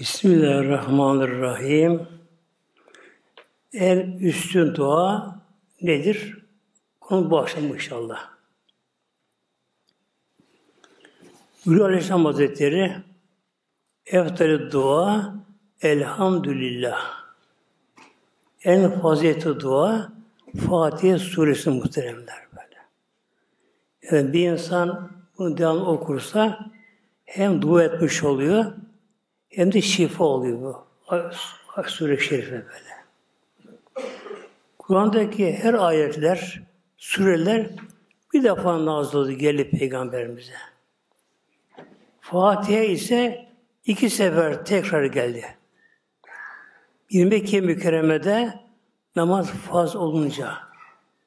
Bismillahirrahmanirrahim. En üstün dua nedir? Konu bu akşam inşallah. Gülü Aleyhisselam Hazretleri Eftalü dua Elhamdülillah. En faziletli dua Fatiha suresi muhteremler böyle. Yani bir insan bunu devamlı okursa hem dua etmiş oluyor hem de şifa oluyor bu. Sure-i Şerife böyle. Kur'an'daki her ayetler, sureler bir defa nazil oldu geldi Peygamberimize. Fatiha ise iki sefer tekrar geldi. Bir Mekke mükerremede namaz faz olunca,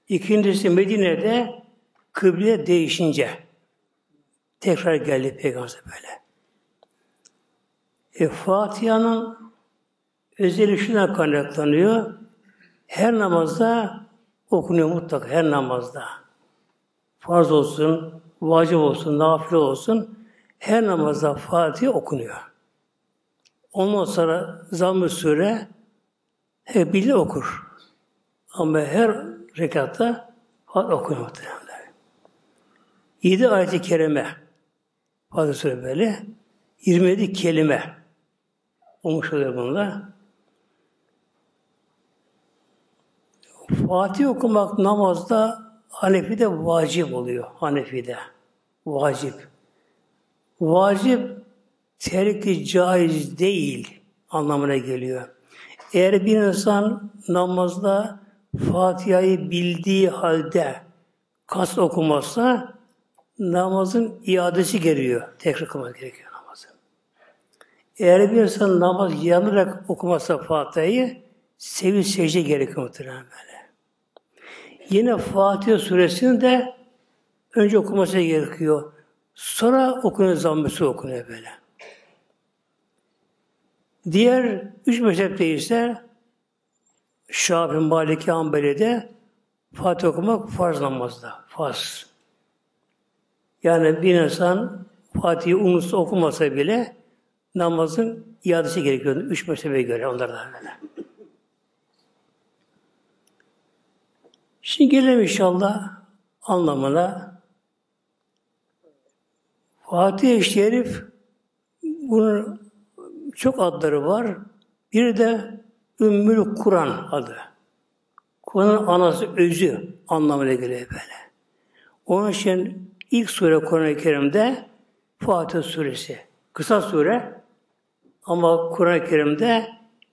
ikincisi Medine'de kıble değişince tekrar geldi Peygamber böyle. E, Fatiha'nın özelliği şuna kaynaklanıyor. Her namazda okunuyor mutlaka, her namazda. Farz olsun, vacip olsun, nafile olsun, her namazda Fatiha okunuyor. Ondan sonra zamm-ı sure hep bildi okur. Ama her rekatta Fatiha okunuyor muhtemelen. Yedi ayet-i kerime Fatiha sure böyle. 27 kelime olmuş oluyor bunda. Fatih okumak namazda Hanefi'de vacip oluyor. Hanefi'de. Vacip. Vacip terki caiz değil anlamına geliyor. Eğer bir insan namazda Fatiha'yı bildiği halde kas okumazsa namazın iadesi geliyor. Tekrar okumak gerekiyor. Eğer bir insan namaz yanarak okumazsa Fatiha'yı sevi secde gerekiyor muhtemelen böyle. Yine Fatiha suresini de önce okuması gerekiyor. Sonra okunuyor zammısı okunuyor böyle. Diğer üç mezhepte ise Şafii, Maliki, Hanbeli'de Fatih okumak farz namazda. Farz. Yani bir insan Fatih'i unutsa okumasa bile namazın iadesi gerekiyordu. Üç mezhebe göre onlardan böyle. Şimdi gelelim inşallah anlamına. Fatih-i Şerif bunun çok adları var. Bir de Ümmül Kur'an adı. Kur'an'ın anası, özü anlamına geliyor böyle. Onun için ilk sure Kur'an-ı Kerim'de Fatih suresi. Kısa sure ama Kur'an-ı Kerim'de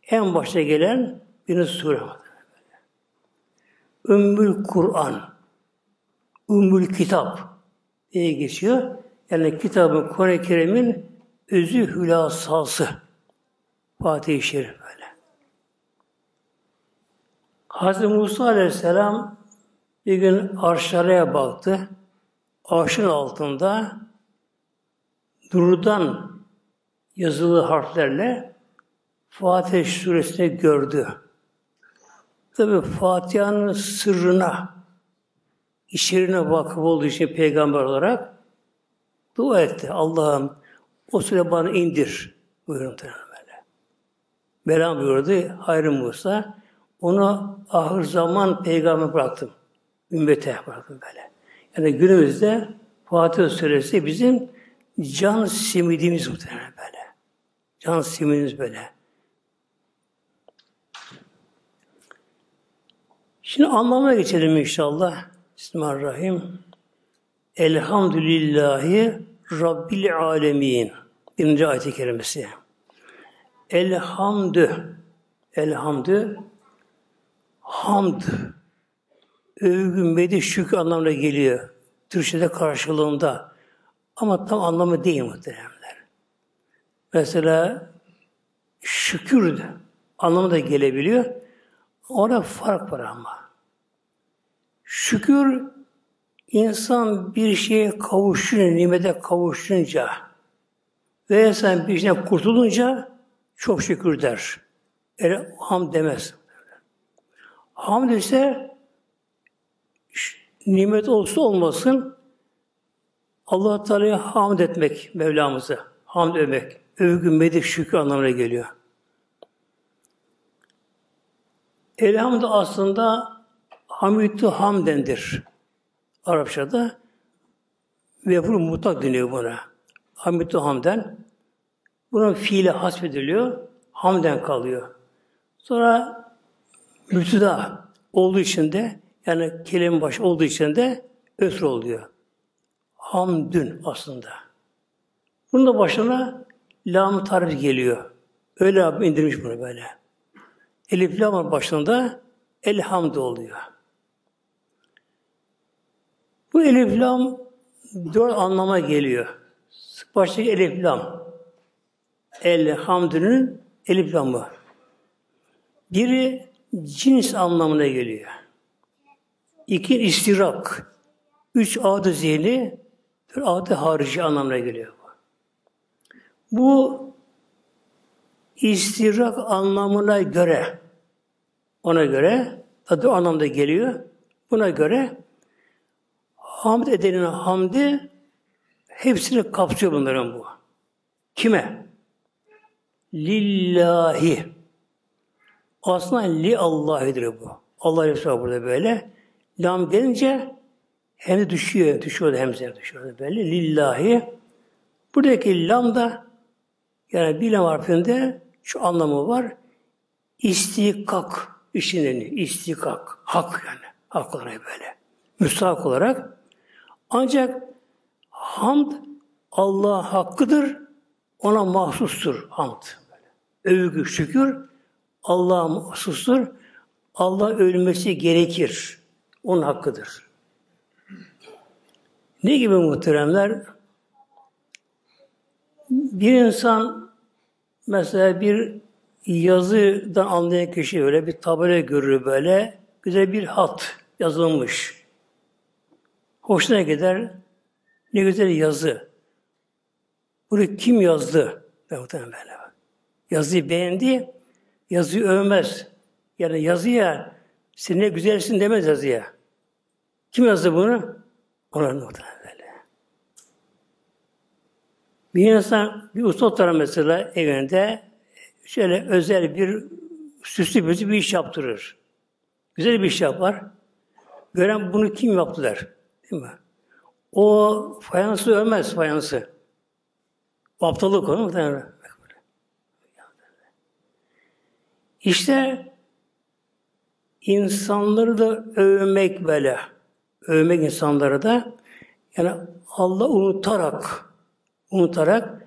en başta gelen bir sure var. Ümmül Kur'an, Ümmül Kitap diye geçiyor. Yani kitabın Kur'an-ı Kerim'in özü hülasası. Fatih-i Şerif böyle. Hazreti Musa Aleyhisselam bir gün arşaraya baktı. Arşın altında durudan yazılı harflerle Fatih suresini gördü. Tabi Fatiha'nın sırrına, içerine vakıf olduğu için peygamber olarak dua etti. Allah'ım o sure bana indir. Buyurun böyle. Belam buyurdu. Hayrı Musa. Onu ahir zaman peygamber bıraktım. Ümmete bıraktım böyle. Yani günümüzde Fatih suresi bizim can simidimiz muhtemelen böyle. Can siminiz böyle. Şimdi anlamına geçelim inşallah. Bismillahirrahmanirrahim. Elhamdülillahi Rabbil alemin. Birinci ayet-i kerimesi. Elhamdü. Elhamdü. Hamd. Övgü, medih, şükür anlamına geliyor. Türkçe'de karşılığında. Ama tam anlamı değil muhtemelen. Mesela şükür anlamı da gelebiliyor. Orada fark var ama. Şükür insan bir şeye kavuşunca, nimete kavuşunca ve insan bir şeyden kurtulunca çok şükür der. Yani ham demez. Hamd ise nimet olsa olmasın Allah Teala'ya hamd etmek Mevlamızı. Hamd övmek övgü, medik, şükür anlamına geliyor. Elhamd aslında hamidü hamdendir. Arapçada bunu mutlak deniyor buna. Hamidü hamden. Bunun fiili hasbediliyor. Hamden kalıyor. Sonra mütüda olduğu için de yani kelime baş olduğu için de ötür oluyor. Hamdün aslında. Bunun da başına lam tarif geliyor. Öyle abi indirmiş bunu böyle. Elif lam başında elhamd oluyor. Bu elif lam dört anlama geliyor. Baştaki elif lam. Elhamdünün elif lamı. Biri cins anlamına geliyor. İki istirak. Üç adı zihni, bir adı harici anlamına geliyor. Bu istirak anlamına göre ona göre adı anlamda geliyor. Buna göre hamd edenin hamdi hepsini kapsıyor bunların bu. Kime? Lillahi. Aslında li Allah'ıdır bu. Allah Resulü burada böyle. Lam gelince hem de düşüyor, düşüyor hem de düşüyor böyle. Lillahi. Buradaki lam da yani bir lam harfinde şu anlamı var. İstikak işinin istikak. Hak yani. Hak olarak böyle. Müstahak olarak. Ancak hamd Allah hakkıdır. Ona mahsustur hamd. Övgü, şükür Allah'a mahsustur. Allah ölmesi gerekir. Onun hakkıdır. Ne gibi muhteremler? Bir insan mesela bir yazıdan anlayan kişi öyle bir tabela görür böyle güzel bir hat yazılmış. Hoşuna gider. Ne güzel yazı. Bunu kim yazdı? Muhtemelen böyle. Yazıyı beğendi, yazıyı övmez. Yani yazıya sen ne güzelsin demez yazıya. Kim yazdı bunu? Ona muhtemelen. Bir insan bir usta mesela evinde şöyle özel bir süslü bir bir iş yaptırır. Güzel bir iş yapar. Gören bunu kim yaptılar? Değil mi? O fayansı ölmez fayansı. O aptallık onu muhtemelen. İşte insanları da övmek böyle. Övmek insanları da yani Allah unutarak unutarak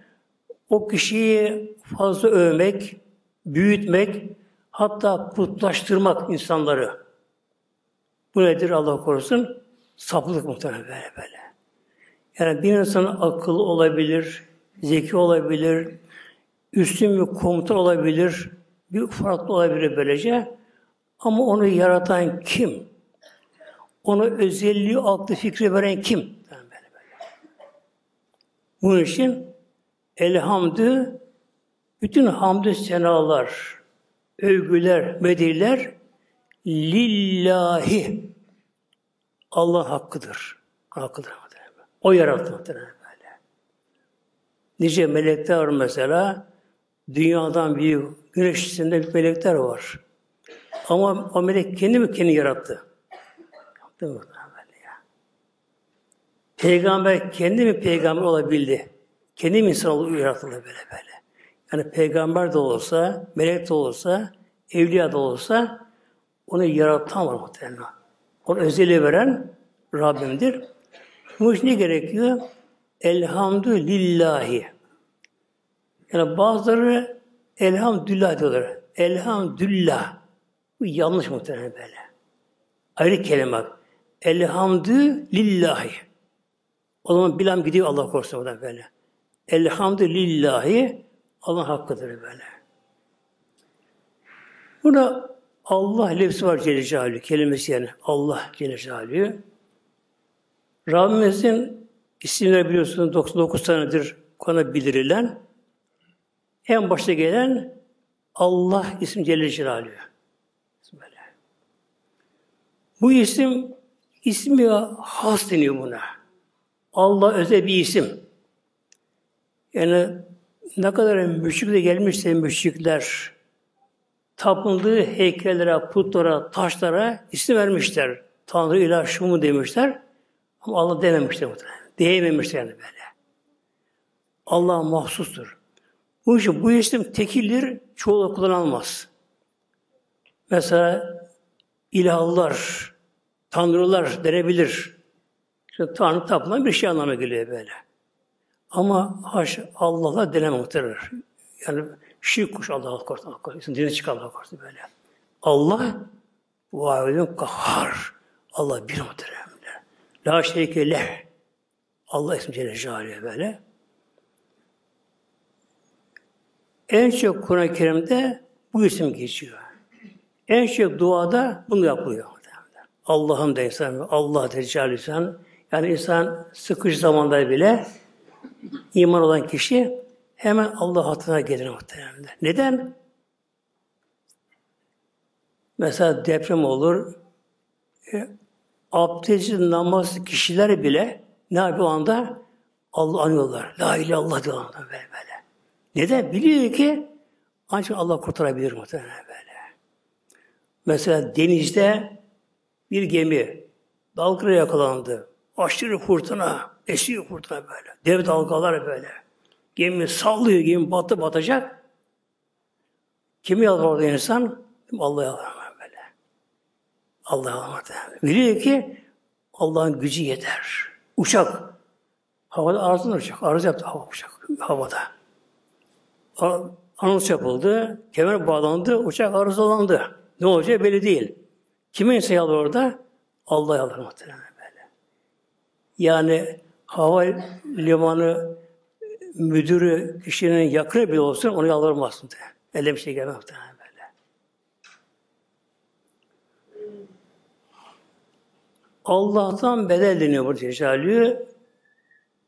o kişiyi fazla övmek, büyütmek, hatta putlaştırmak insanları. Bu nedir Allah korusun? Saplık muhtemelen böyle böyle. Yani bir insanın akıllı olabilir, zeki olabilir, üstün bir komutan olabilir, bir farklı olabilir böylece. Ama onu yaratan kim? Ona özelliği, aklı, fikri veren kim? Bunun için elhamdü bütün hamdü senalar, övgüler, mediller lillahi Allah hakkıdır. Hakkıdır. O yarattı böyle. Nice melekler var mesela. Dünyadan büyük, güneş içinde bir melekler var. Ama o melek kendi mi kendi yarattı? Yaptı mı? Peygamber kendi mi peygamber olabildi? Kendi mi insan yaratıldı böyle böyle? Yani peygamber de olsa, melek de olsa, evliya da olsa onu yaratan var muhtemelen. Onu özelliği veren Rabbimdir. Bu iş ne gerekiyor? Elhamdülillahi. Yani bazıları elhamdülillah diyorlar. Elhamdülillah. Bu yanlış muhtemelen böyle. Ayrı kelime. Elhamdülillahi. O zaman bilen gidiyor Allah korusun oradan böyle. Elhamdülillahi Allah hakkıdır böyle. Burada Allah lefsi var Celle Celaluhu. Kelimesi yani Allah Celle Celaluhu. Rabbimizin isimleri biliyorsunuz 99 tanedir konu bildirilen. En başta gelen Allah isim Celle Celaluhu. Bu isim ismi has deniyor buna. Allah özel bir isim. Yani ne kadar müşrik de gelmişse müşrikler tapındığı heykellere, putlara, taşlara isim vermişler. Tanrı ilah şu mu demişler. Ama Allah dememişler muhtemelen. Diyememişler yani böyle. Allah mahsustur. Bu için bu isim tekildir, çoğu kullanılmaz. Mesela ilahlar, tanrılar denebilir. İşte Tanrı tapılan bir şey anlamına geliyor böyle. Ama haş Allah'la deneme muhtemelen. Yani şirk kuş Allah'a korusun. Allah korusun. Dine çık Allah'a korusun böyle. Allah vahidun kahhar. Allah bir muhtemelen. La şerike leh. Allah ismi Celle Celaluhu böyle. En çok Kur'an-ı Kerim'de bu isim geçiyor. En çok duada bunu yapılıyor. Allah'ım da insan, Allah Teala insan. Yani insan sıkıcı zamanda bile iman olan kişi hemen Allah hatırına gelir muhtemelen. Neden? Mesela deprem olur. E, abdestsiz namaz kişiler bile ne yapıyor anda? Allah anıyorlar. La ilahe illallah diyorlar böyle böyle. Neden? Biliyor ki ancak Allah kurtarabilir muhtemelen böyle. Mesela denizde bir gemi dalgaya yakalandı. Aşırı fırtına, esiyor fırtına böyle. Dev dalgalar böyle. Gemi sallıyor, gemi batı batacak. Kimi yalvar orada insan? Allah'a yalvar böyle. Allah'a yalvar. Biliyor ki Allah'ın gücü yeter. Uçak. Havada arızın uçak. Arız yaptı hava uçak. Havada. Anons yapıldı. Kemer bağlandı. Uçak arızalandı. Ne olacağı belli değil. Kime insan yalvar orada? Allah yalvar muhtemelen. Yani hava limanı müdürü kişinin yakını bile olsun onu yalvarmazsın diye. Öyle bir şey gelmez böyle. Allah'tan bedel deniyor bu Cecalü.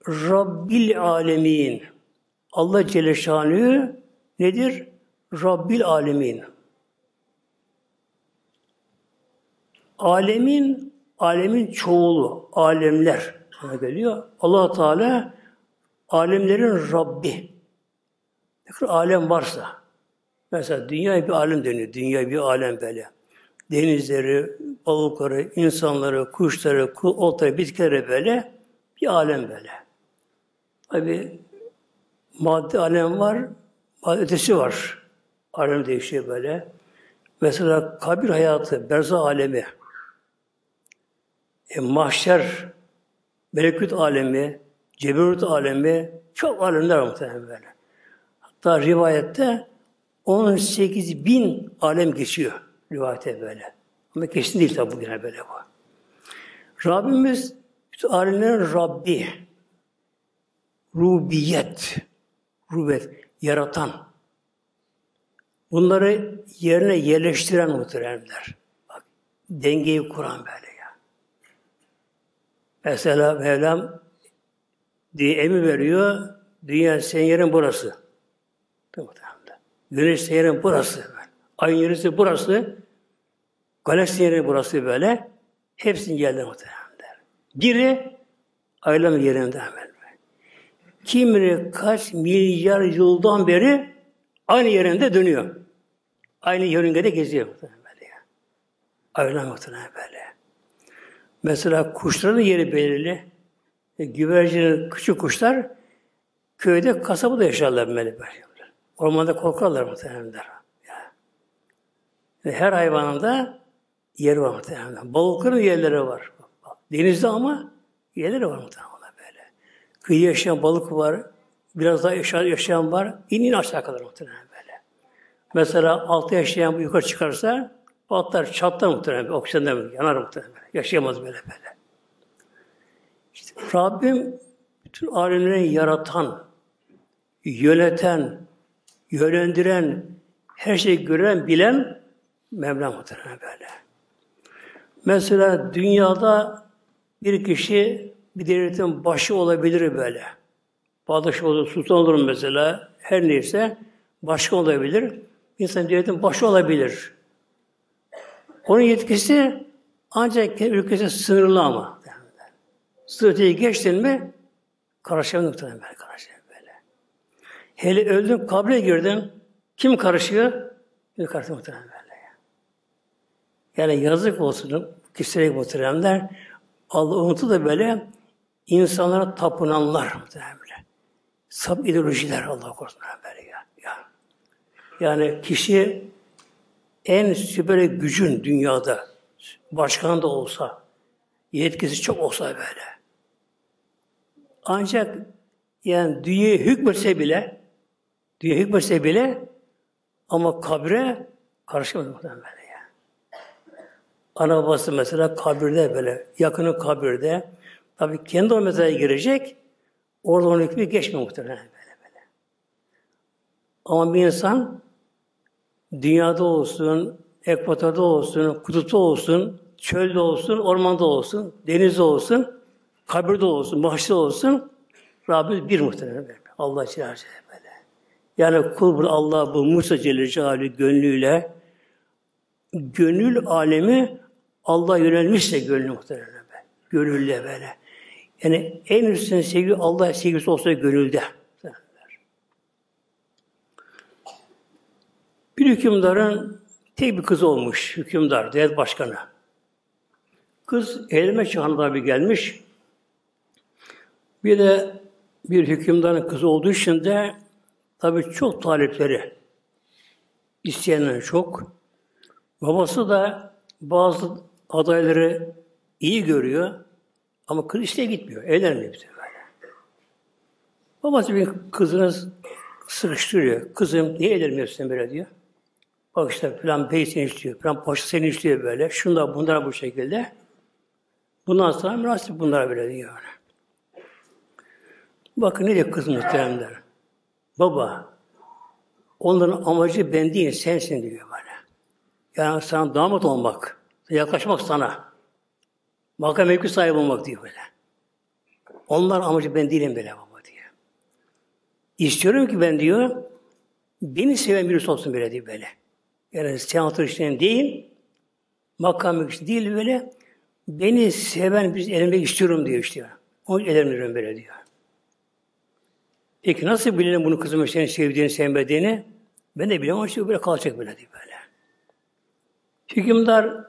Rabbil alemin. Allah Celle nedir? Rabbil alemin. Alemin, alemin çoğulu, alemler geliyor. allah Teala alemlerin Rabbi. Ne kadar alem varsa, mesela dünya bir alem deniyor, dünya bir alem böyle. Denizleri, balıkları, insanları, kuşları, otları, bitkileri böyle bir alem böyle. Tabi madde alem var, ötesi var. Alem değişiyor böyle. Mesela kabir hayatı, berzah alemi, e, mahşer, melekut alemi, ceberut alemi, çok alemler muhtemelen böyle. Hatta rivayette 18 bin alem geçiyor rivayete böyle. Ama kesin değil tabi bugüne böyle bu. Rabbimiz bütün alemlerin Rabbi. Rubiyet. Rubiyet. Yaratan. Bunları yerine yerleştiren muhteremler. Bak, dengeyi kuran böyle. Mesela Mevlam diye emir veriyor. Dünya senin yerin burası. Güneş senin yerin burası. Ayın yerisi burası. Galaksi yeri burası böyle. Hepsinin yerinde muhtemelen. Biri ayların yerinde hemen. Kimini kaç milyar yıldan beri aynı yerinde dönüyor. Aynı yörüngede geziyor muhtemelen böyle. Aylar muhtemelen böyle. Mesela kuşların yeri belirli. E, güvercin, küçük kuşlar köyde kasabada yaşarlar böyle. Ormanda korkarlar muhtemelen. Yani her hayvanın da yeri var muhtemelen. Balıkların yerleri var. Denizde ama yerleri var muhtemelen böyle. Kıyıya yaşayan balık var. Biraz daha aşağı yaşayan var. İn in aşağı kadar muhtemelen böyle. Mesela altı yaşayan yukarı çıkarsa Patlar, çatlar muhtemelen. Oksijenden yanar muhtemelen. Yaşayamaz böyle böyle. İşte Rabbim bütün alemleri yaratan, yöneten, yönlendiren, her şeyi gören, bilen Mevla muhtemelen böyle. Mesela dünyada bir kişi bir devletin başı olabilir böyle. Padişah olur, sultan olur mesela. Her neyse başka olabilir. İnsan devletin başı olabilir. Onun yetkisi ancak ülkesi sınırlı ama. Strateji geçtin mi karışamıyor muhtemelen böyle karışamıyor böyle. Hele öldüm, kabre girdim. Kim karışıyor? Bir karşı muhtemelen böyle. Yani yazık olsun kişilere muhteremler. Allah unutu da böyle insanlara tapınanlar muhtemelen böyle. Sap ideolojiler Allah korusun böyle ya. Yani kişi en süper gücün dünyada başkan da olsa, yetkisi çok olsa böyle. Ancak yani dünyaya hükmetse bile dünya hükmetse bile ama kabre karışmadı muhtemelen böyle ya. Ana babası mesela kabirde böyle, yakını kabirde. Tabi kendi o mezara girecek, orada onun hükmü geçmiyor muhtemelen böyle böyle. Ama bir insan dünyada olsun, ekvatorda olsun, kutupta olsun, çölde olsun, ormanda olsun, denizde olsun, kabirde olsun, mahşede olsun, Rabbimiz bir muhtemelen böyle. Allah Celle böyle. Yani kul bunu Allah bu Musa Celle Celaluhu gönlüyle gönül alemi Allah yönelmişse gönlü muhtemelen böyle. Gönülle böyle. Yani en üstün sevgi Allah sevgisi olsa gönülde. Bir hükümdarın tek bir kızı olmuş hükümdar, devlet başkanı. Kız evlenme çağına bir gelmiş. Bir de bir hükümdarın kızı olduğu için de tabi çok talipleri isteyenler çok. Babası da bazı adayları iyi görüyor ama kız işte gitmiyor. Evlenmiyor bir böyle. Babası bir kızını sıkıştırıyor. Kızım niye evlenmiyorsun böyle diyor. Bak işte falan bey seni istiyor, falan paşa seni istiyor böyle. Şunda bunlara bu şekilde. Bundan sonra münasip bunlara böyle diyor. Bakın ne diyor kız muhteremler. Baba, onların amacı ben değil, sensin diyor böyle. Yani sana damat olmak, yaklaşmak sana. Makam mevki sahibi olmak diyor böyle. Onlar amacı ben değilim böyle baba diyor. İstiyorum ki ben diyor, beni seven birisi olsun böyle diyor böyle. Yani senatör işleyen değil, makam mevki değil böyle. Beni seven bir elimde istiyorum diyor işte. Onu elimde böyle diyor. Peki nasıl bilelim bunu kızımın senin sevdiğini, sevmediğini? Ben de bilemem işte böyle kalacak böyle diyor böyle. Hükümdar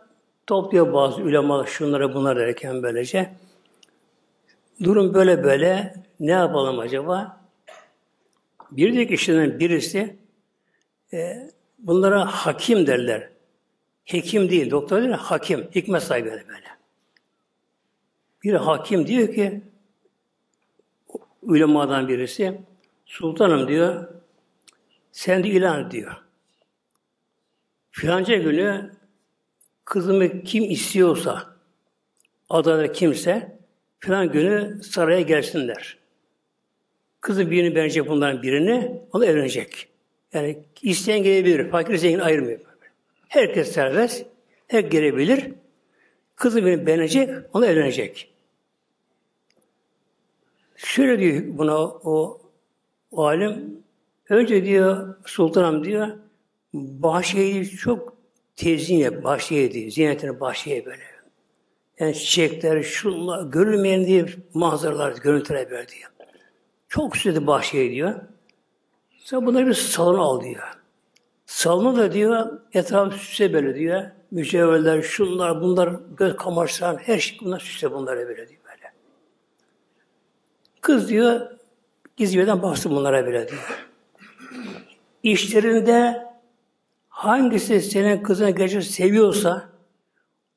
topluyor bazı ulema şunlara bunlara derken böylece. Durum böyle böyle. Ne yapalım acaba? Bir de kişiden birisi e, bunlara hakim derler. Hekim değil, doktor değil, hakim. Hikmet sahibi böyle. Bir hakim diyor ki ulemadan birisi sultanım diyor sen de ilan diyor. Filanca günü kızımı kim istiyorsa adada kimse filan günü saraya gelsinler. Kızı birini beğenecek bunların birini, onu evlenecek. Yani isteyen gelebilir. Fakir zengin ayırmıyor. Herkes serbest. Her gelebilir. Kızı birini beğenecek, onu evlenecek. Şöyle diyor buna o, o alim, önce diyor sultanım diyor, bahşeyi çok tezin yap, bahşeye diyor, zinetini bahşeye böyle. Yani çiçekler, şunlar, görülmeyen diye manzaralar, görüntüler ver diyor. Çok süsledi bahşeye diyor. Sen bunları bir salona al diyor. Salonu da diyor, etrafı süse böyle diyor. Mücevherler, şunlar, bunlar, göz kamaştıran, her şey bunlar süse bunlara böyle diyor. Kız diyor, gizliden baksın bunlara bile diyor. İşlerinde hangisi senin kızını gerçekten seviyorsa,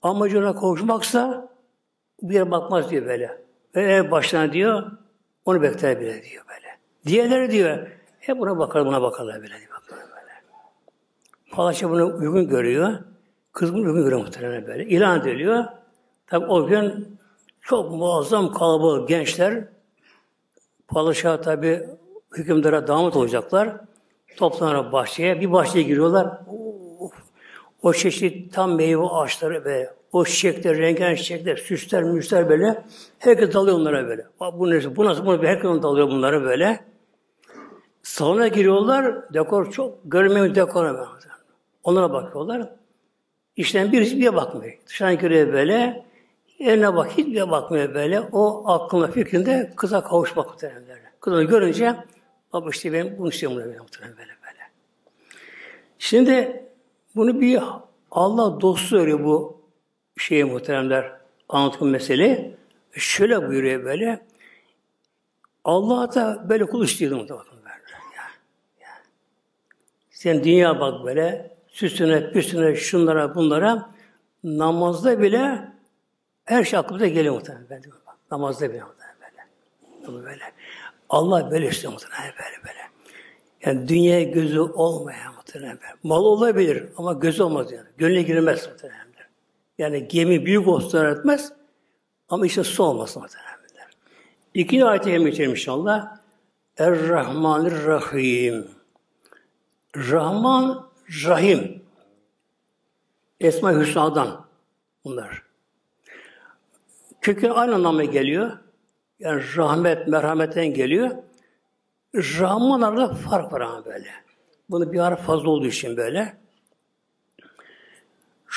amacına kavuşmaksa bir bakmaz diyor böyle. Ve ev başına diyor, onu bekler bile diyor böyle. Diğerleri diyor, hep buna bakar, buna bakarlar diyor. Bakarlar böyle. Palaşa bunu uygun görüyor. Kız bunu uygun görüyor muhtemelen böyle. İlan ediliyor. Tabi o gün çok muazzam kalabalık gençler Padişah tabi hükümdara damat olacaklar. Toplanır bahçeye. Bir bahçeye giriyorlar. Of, o çeşit tam meyve ağaçları ve o çiçekler, rengarenk çiçekler, süsler, müsler böyle. Herkes dalıyor onlara böyle. Bu nasıl, bu nasıl, bu herkes dalıyor bunlara böyle. Salona giriyorlar, dekor çok, görmeyen dekor. Onlara bakıyorlar. İşten birisi bir bakmıyor. Dışarı giriyor böyle, Eline bak, hiçbir bakmıyor böyle. O aklına fikrinde kıza kavuşmak muhtemelen. Kızını görünce Baba işte ben bunu istiyorum böyle böyle böyle. Şimdi bunu bir Allah dostu söylüyor bu şeye muhteremler anlattığım mesele. Şöyle buyuruyor böyle. Allah da böyle kul istiyordu muhtemelen. Sen dünya bak böyle süsüne, püsüne, şunlara, bunlara namazda bile her şey aklımıza geliyor muhtemelen. Bak, namazda bile muhtemelen böyle. böyle. Allah böyle istiyor muhtemelen böyle böyle. Yani dünya gözü olmayan muhtemelen. Mal olabilir ama göz olmaz yani. Gönle girmez muhtemelen. Yani gemi büyük olsun etmez ama işte su olmaz muhtemelen. İkinci ayet-i inşallah. Er-Rahmanir-Rahim. Rahman, Rahim. Esma-i Hüsna'dan bunlar. Kökün aynı anlamına geliyor. Yani rahmet, merhametten geliyor. Rahman arada fark var ama böyle. Bunu bir ara fazla olduğu için böyle.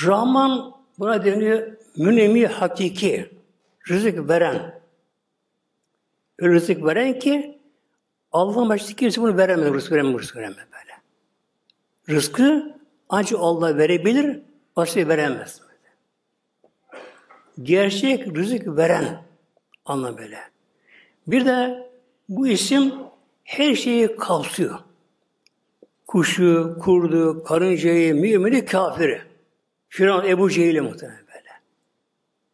Rahman buna deniyor münemi hakiki. Rızık veren. Rızık veren ki Allah'ın başta kimse bunu veremez. Rızık veremez, rızık veremez. Rızkı ancak Allah verebilir, başka veremez. Gerçek rızık veren anlam böyle. Bir de bu isim her şeyi kapsıyor. Kuşu, kurdu, karıncayı, mümini, kafiri. Firavun, Ebu Cehil'e muhtemelen böyle.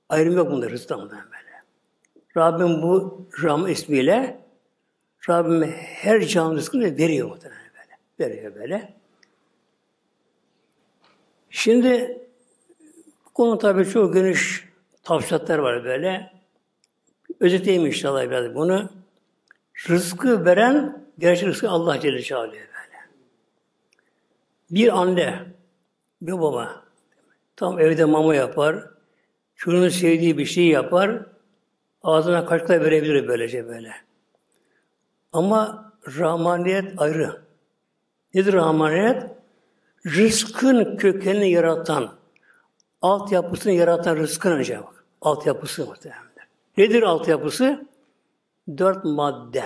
Ayrım yok bunda rızkta muhtemelen böyle. Rabbim bu Ram ismiyle Rabbim her canlı rızkını veriyor muhtemelen böyle. Veriyor böyle. Şimdi konu tabi çok geniş tavsiyeler var böyle. Özetleyeyim inşallah biraz bunu. Rızkı veren gerçek rızkı Allah Celle Celaluhu böyle. Bir anne, bir baba tam evde mama yapar, çocuğunun sevdiği bir şey yapar, ağzına kaşıkla verebilir böylece böyle. Ama rahmaniyet ayrı. Nedir rahmaniyet? Rızkın kökenini yaratan, altyapısını yaratan rızkın önce bak. Altyapısı muhtemelen. Nedir altyapısı? Dört madde.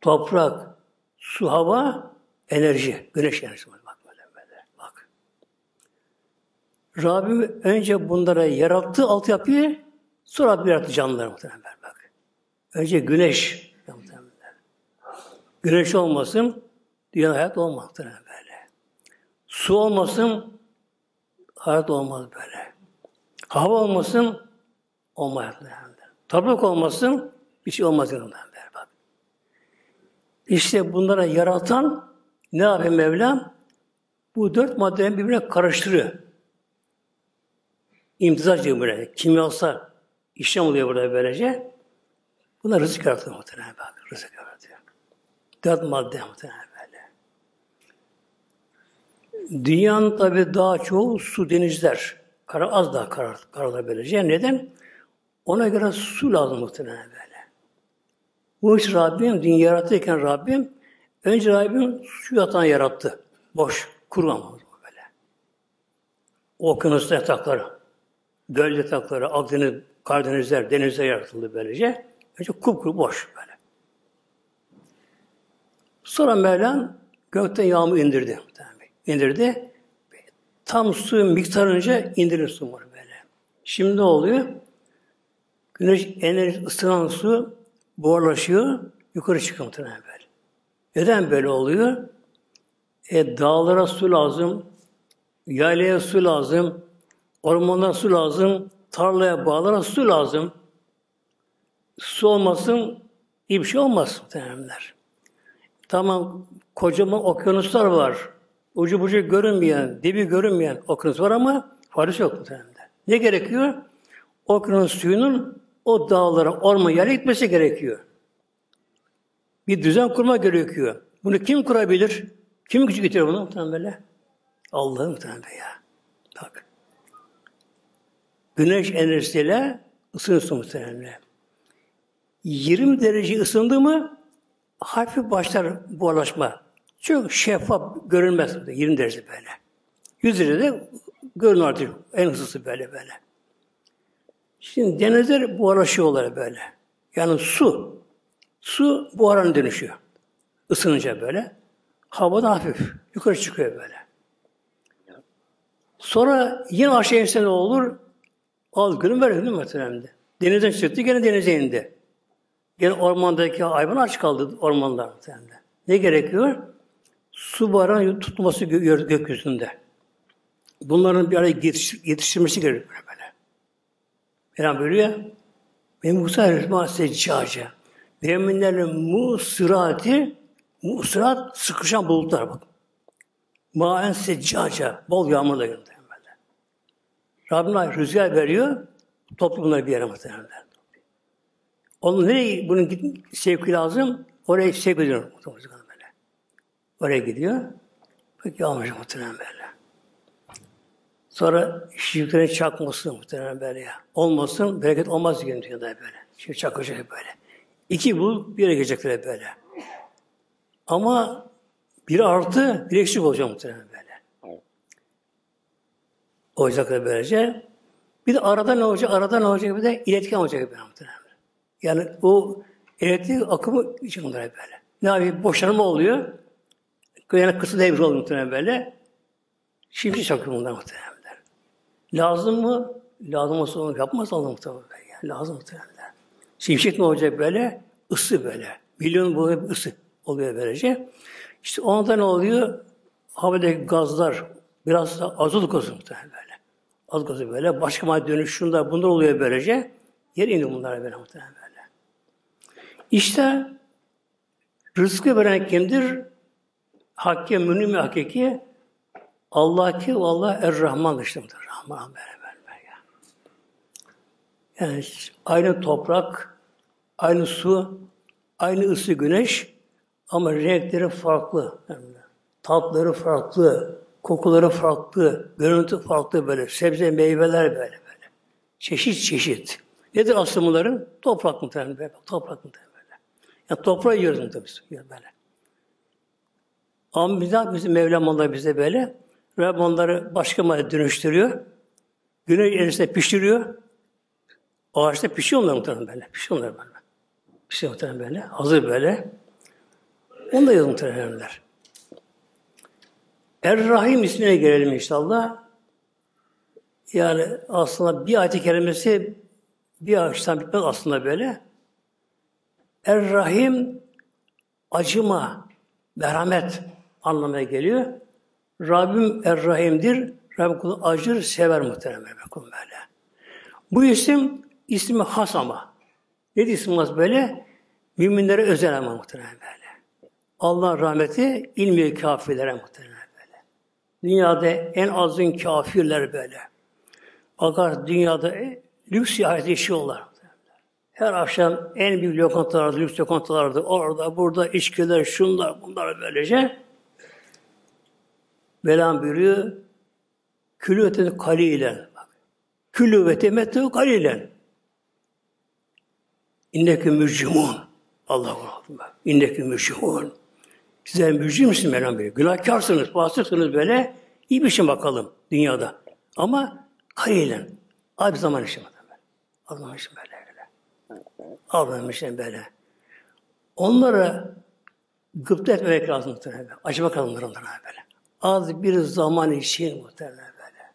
Toprak, su, hava, enerji. Güneş enerjisi. Bak böyle böyle. Bak. Rabbim önce bunlara yarattı altyapıyı, sonra bir yarattı canlıları muhtemelen. Bak. Önce güneş. Muhtemelen. Güneş olmasın, dünya hayat olmaz muhtemelen. Su olmasın, hayat olmaz böyle. Hava olmasın, olmaz. Toprak olmasın, bir şey olmaz bak. İşte bunlara yaratan ne yapıyor Mevlam? Bu dört maddeyi birbirine karıştırıyor. İmtizaj diyor böyle. Kimyasal işlem oluyor burada böylece. Buna rızık yaratıyor muhtemelen bak. Rızık yaratıyor. Dört madde muhtemelen. Dünyanın tabi daha çoğu su denizler. Kara az daha karar, kararlar böylece. Neden? Ona göre su lazım muhtemelen böyle. Bu iş Rabbim, dünya yaratırken Rabbim, önce Rabbim su yatan yarattı. Boş, kuru ama böyle. Okyanus yatakları, göl yatakları, Akdeniz, Karadenizler, denizler yaratıldı böylece. Önce kupkuru boş böyle. Sonra Mevlam gökten yağmur indirdi. İndirdi. Tam su miktarınca indirir su böyle. Şimdi ne oluyor? Güneş enerji ısınan su buharlaşıyor, yukarı çıkıyor muhtemelen böyle. Neden böyle oluyor? E, dağlara su lazım, yaylaya su lazım, ormana su lazım, tarlaya, bağlara su lazım. Su olmasın, iyi bir şey olmaz muhtemelenler. Tamam, kocaman okyanuslar var. Ucu bucu görünmeyen, dibi görünmeyen okyanus var ama faydası yok muhtemelenler. Ne gerekiyor? Okyanus suyunun o dağlara, orman yerine gitmesi gerekiyor. Bir düzen kurma gerekiyor. Bunu kim kurabilir? Kim gücü getirir bunu muhtemelen? Allah'ın muhtemelen ya. Bak. Güneş enerjisiyle ısınırsın muhtemelen. 20 derece ısındı mı hafif başlar buharlaşma. Çok şeffaf görünmez 20 derece böyle. 100 derecede görünür artık en hızlısı böyle böyle. Şimdi denizler buharlaşıyorlar böyle. Yani su. Su buharına dönüşüyor. ısınınca böyle. Havada hafif. Yukarı çıkıyor böyle. Sonra yine aşağı inse ne olur? Al günü böyle değil mi muhteremde? Denizden çıktı gene denize indi. Gene ormandaki hayvan aç kaldı ormanlar muhteremde. Ne gerekiyor? Su barın tutması gö gökyüzünde. Bunların bir araya yetiş yetiştirmesi gerekiyor böyle. Peygamber buyuruyor. Benim Musa Aleyhisselam seccace. Müminlerin musırati musırat sıkışan bulutlar bak. Maen seccaca. Bol yağmurla gönderiyor böyle. Rabbim rüzgar veriyor. Toplumları bir yere muhtemelen. Onun nereye bunun sevki lazım? Oraya sevk ediyor. Böyle. Oraya gidiyor. Peki yağmur muhtemelen böyle. Sonra şirklerin çakması muhtemelen böyle ya. Olmasın, bereket olmaz diyor dünyada böyle. Şimdi çakacak böyle. İki bul, bir gelecekler böyle. Ama bir artı, bir eksik olacak muhtemelen böyle. Olacak böylece. Bir de arada ne olacak? Arada ne olacak? Bir de iletken olacak böyle muhtemelen. Yani o elektrik akımı için bunlar böyle. Ne yapayım? Boşanma oluyor. Yani kısa devre oluyor muhtemelen böyle. Şimdi çakıyor bunlar muhtemelen. Lazım mı? Lazım olsa onu yapmaz Allah muhtemelen. Yani lazım muhtemelen. Şimşek ne olacak böyle? Isı böyle. Milyon bu hep ısı oluyor böylece. İşte onda ne oluyor? Havadaki gazlar biraz da azot gazı muhtemelen böyle. Azot gazı böyle. Başka madde dönüşümler bunlar oluyor böylece. Yer iniyor bunlara böyle muhtemelen böyle. İşte rızkı veren kimdir? Hakke münim hakiki Allah ki Allah Er-Rahman dışındır. Rahman böyle böyle ya. Yani aynı toprak, aynı su, aynı ısı güneş ama renkleri farklı. Yani tatları farklı, kokuları farklı, görüntü farklı böyle. Sebze, meyveler böyle böyle. Çeşit çeşit. Nedir aslında bunların? Toprak muhtemelen böyle. Toprak muhtemelen böyle. Yani toprağı yiyoruz muhtemelen böyle. Ama bizden bizim Mevlam Allah bize böyle. Rabbim onları başka madde dönüştürüyor. Güneş erisinde pişiriyor. Ağaçta pişiyor onlar muhtemelen böyle. Pişiyor onlar böyle. Pişiyor muhtemelen böyle. Hazır böyle. Onu da yazın muhtemelenler. Er-Rahim ismine gelelim inşallah. Yani aslında bir ayet-i kerimesi bir ağaçtan bitmez aslında böyle. Er-Rahim acıma, merhamet anlamına geliyor. Rabbim Er-Rahim'dir. Rabbim kulu acır, sever muhtemelen kulum böyle. Bu isim ismi has ama. Ne isim has böyle? Müminlere özel ama muhtemelen böyle. Allah rahmeti ilmi kafirlere muhtemelen böyle. Dünyada en azın kafirler böyle. Bakar dünyada lüks hayat yaşıyorlar. Her akşam en büyük lokantalarda, lüks lokantalarda, orada, burada içkiler, şunlar, bunlar böylece. Velan buyuruyor, külü ve kalilen. Külü ve temettu kalilen. İnnekü mücrimun. Allah'u Akbar. İnnekü mücrimun. Sizler mücrim misiniz Mevlam buyuruyor. Günahkarsınız, fasıksınız böyle. İyi bir şey bakalım dünyada. Ama kalilen. Az bir zaman. Az zaman için böyle. böyle. İçin böyle. Onlara gıpta etmemek lazım. Acaba kalınlar onlara böyle. Az bir zaman için muhtemelen böyle.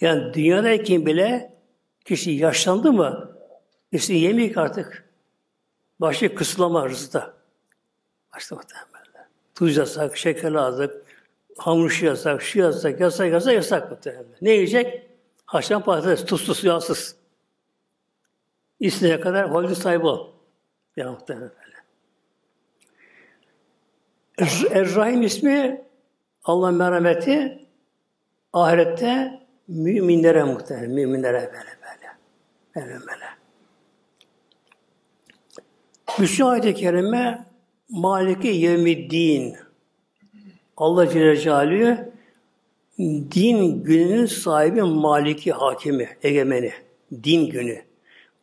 Yani dünyadayken bile kişi yaşlandı mı işte yemeyik artık. Başı kısıtlama rızıda. Başta muhtemelen. Tuz yasak, şeker aldık, hamur şu yasak, şu yasak, yasak, yasak, yasak muhtemelen. Ne yiyecek? Haşlan patates, tuzsuz, yağsız. İstediğine kadar holding sahibi ol. Ya muhtemelen böyle. Er-Rahim ismi Allah merhameti ahirette müminlere muhtemelen, müminlere böyle böyle. Böyle böyle. Üçüncü ayet-i kerime Maliki yevmiddin. Allah Celle Celaluhu din gününün sahibi maliki hakimi, egemeni. Din günü.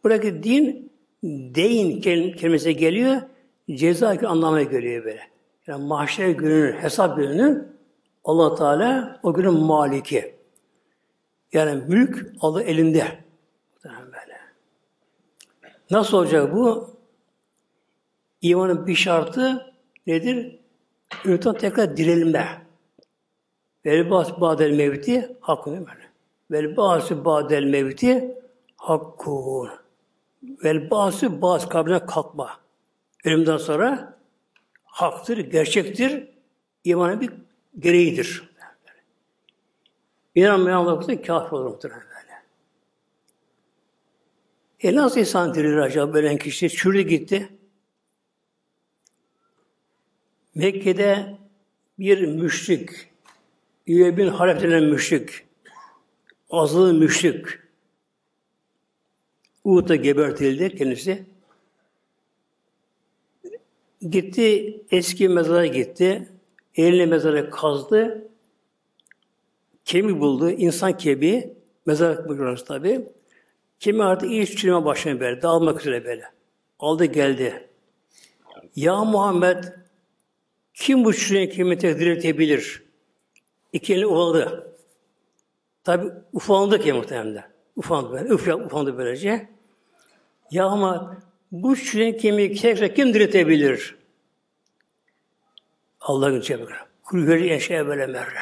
Buradaki din deyin kelimesi geliyor, ceza anlamına geliyor böyle. Yani mahşer gününün, hesap gününün allah Teala o günün maliki. Yani mülk alı elinde. Böyle. Nasıl olacak bu? İmanın bir şartı nedir? Ümmetten tekrar dirilme. Vel bas badel mevti hakkun mi? Vel bası badel mevti hakkun. Vel bası bas kabrine kalkma. Ölümden sonra haktır, gerçektir. İmanın bir gereğidir. İnanmayan Allah'a kafir olur muhtemelen böyle. E nasıl insan dirilir acaba böyle kişi? Çürüdü gitti. Mekke'de bir müşrik, Üye bin Halef denen müşrik, azılı müşrik, Uhud'da gebertildi kendisi. Gitti, eski mezara gitti. Eline mezara kazdı. Kemik buldu, insan kemiği. Mezar buluyoruz tabi. Kemiği artık iyi çürüme başına böyle, dağılmak üzere böyle. Aldı geldi. Ya Muhammed, kim bu çürüyen kemiği diriltebilir? İki elini ufaladı. Tabi ufalandı ki muhtemelen. Ufalandı böyle. Üf, ufalandı böylece. Ya ama bu çürüyen kemiği tekrar kim diriltebilir? Allah'ın cebri. Kul geri enşe evvele merre.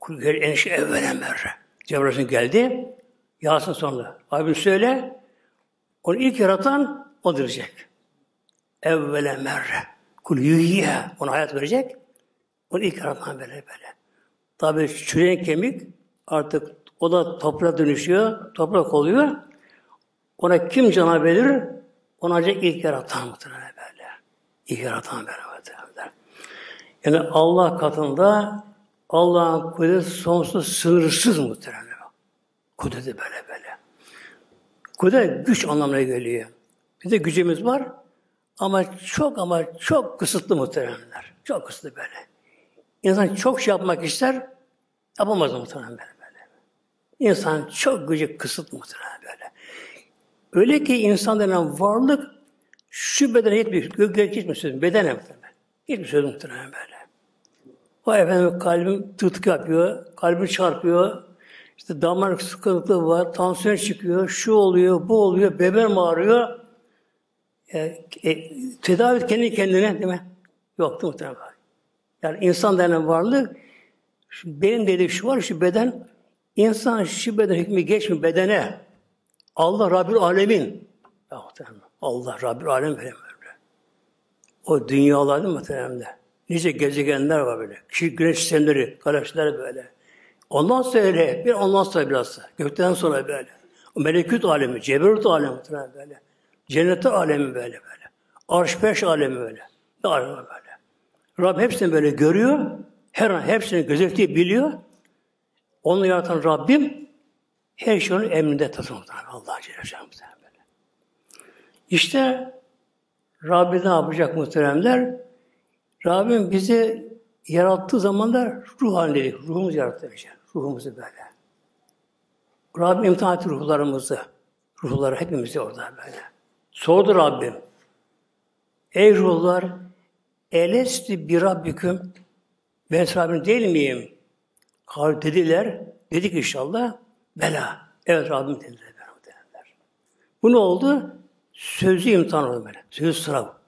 Kul geri enşe evvele merre. Cebrail geldi. Yasin sonra. Abim söyle. Onu ilk yaratan o direcek. Evvele merre. Kul yuhyiye. Ona hayat verecek. Onu ilk yaratan böyle böyle. Tabi çürüyen kemik artık o da toprağa dönüşüyor. Toprak oluyor. Ona kim cana verir? Ona ilk yaratan muhtemelen böyle. İlk yaratan böyle. Yani Allah katında Allah'ın kudreti sonsuz, sınırsız muhtemelen. Kudreti böyle böyle. Kudret güç anlamına geliyor. Bizde gücümüz var ama çok ama çok kısıtlı muhtemelenler. Çok kısıtlı böyle. İnsan çok şey yapmak ister, yapamaz muhtemelen böyle. böyle. İnsan çok gücü kısıtlı muhtemelen böyle. Öyle ki insan denen varlık şu bedene yetmiyor. Gök hiçbir söz. Bedene muhtemelen. Hiçbir söz muhtemelen böyle. O efendim kalbim tık yapıyor, kalbim çarpıyor, işte damar sıkıntısı var, tansiyon çıkıyor, şu oluyor, bu oluyor, bebeğim ağrıyor. E, e, tedavi et kendi kendine değil mi? Yok muhtemelen. Yani insan denen varlık, benim dediğim şu var, şu beden, insan şu beden hükmü geçmiyor bedene. Allah Rabbül Alemin. Allah Rabbül Alemin böyle. O dünyalar değil mi muhtemelen? Nice gezegenler var böyle. Kişi güneş sistemleri, galaksiler böyle. Ondan sonra bir ondan sonra biraz. Gökten sonra böyle. O melekut alemi, ceberut alemi böyle. Cennet alemi böyle böyle. Arş peş alemi böyle. Ne alemi böyle. Rab hepsini böyle görüyor. Her an hepsini gözetliği biliyor. Onu yaratan Rabbim her şeyi onun emrinde tutuyor. Allah Celle Celaluhu böyle. İşte Rabbi ne yapacak muhteremler? Rabbim bizi yarattığı zaman da ruh halindeydik. Ruhumuz yarattı önce. Ruhumuzu böyle. Rabbim imtihan etti ruhlarımızı. Ruhları hepimizi orada böyle. Sordu Rabbim. Ey ruhlar, elesti bir Rabbiküm, ben Rabbim değil miyim? Kavl dediler. Dedik inşallah. Bela. Evet Rabbim dediler. Bu ne oldu? Sözlü imtihan oldu böyle. Sözlü sınav böyle.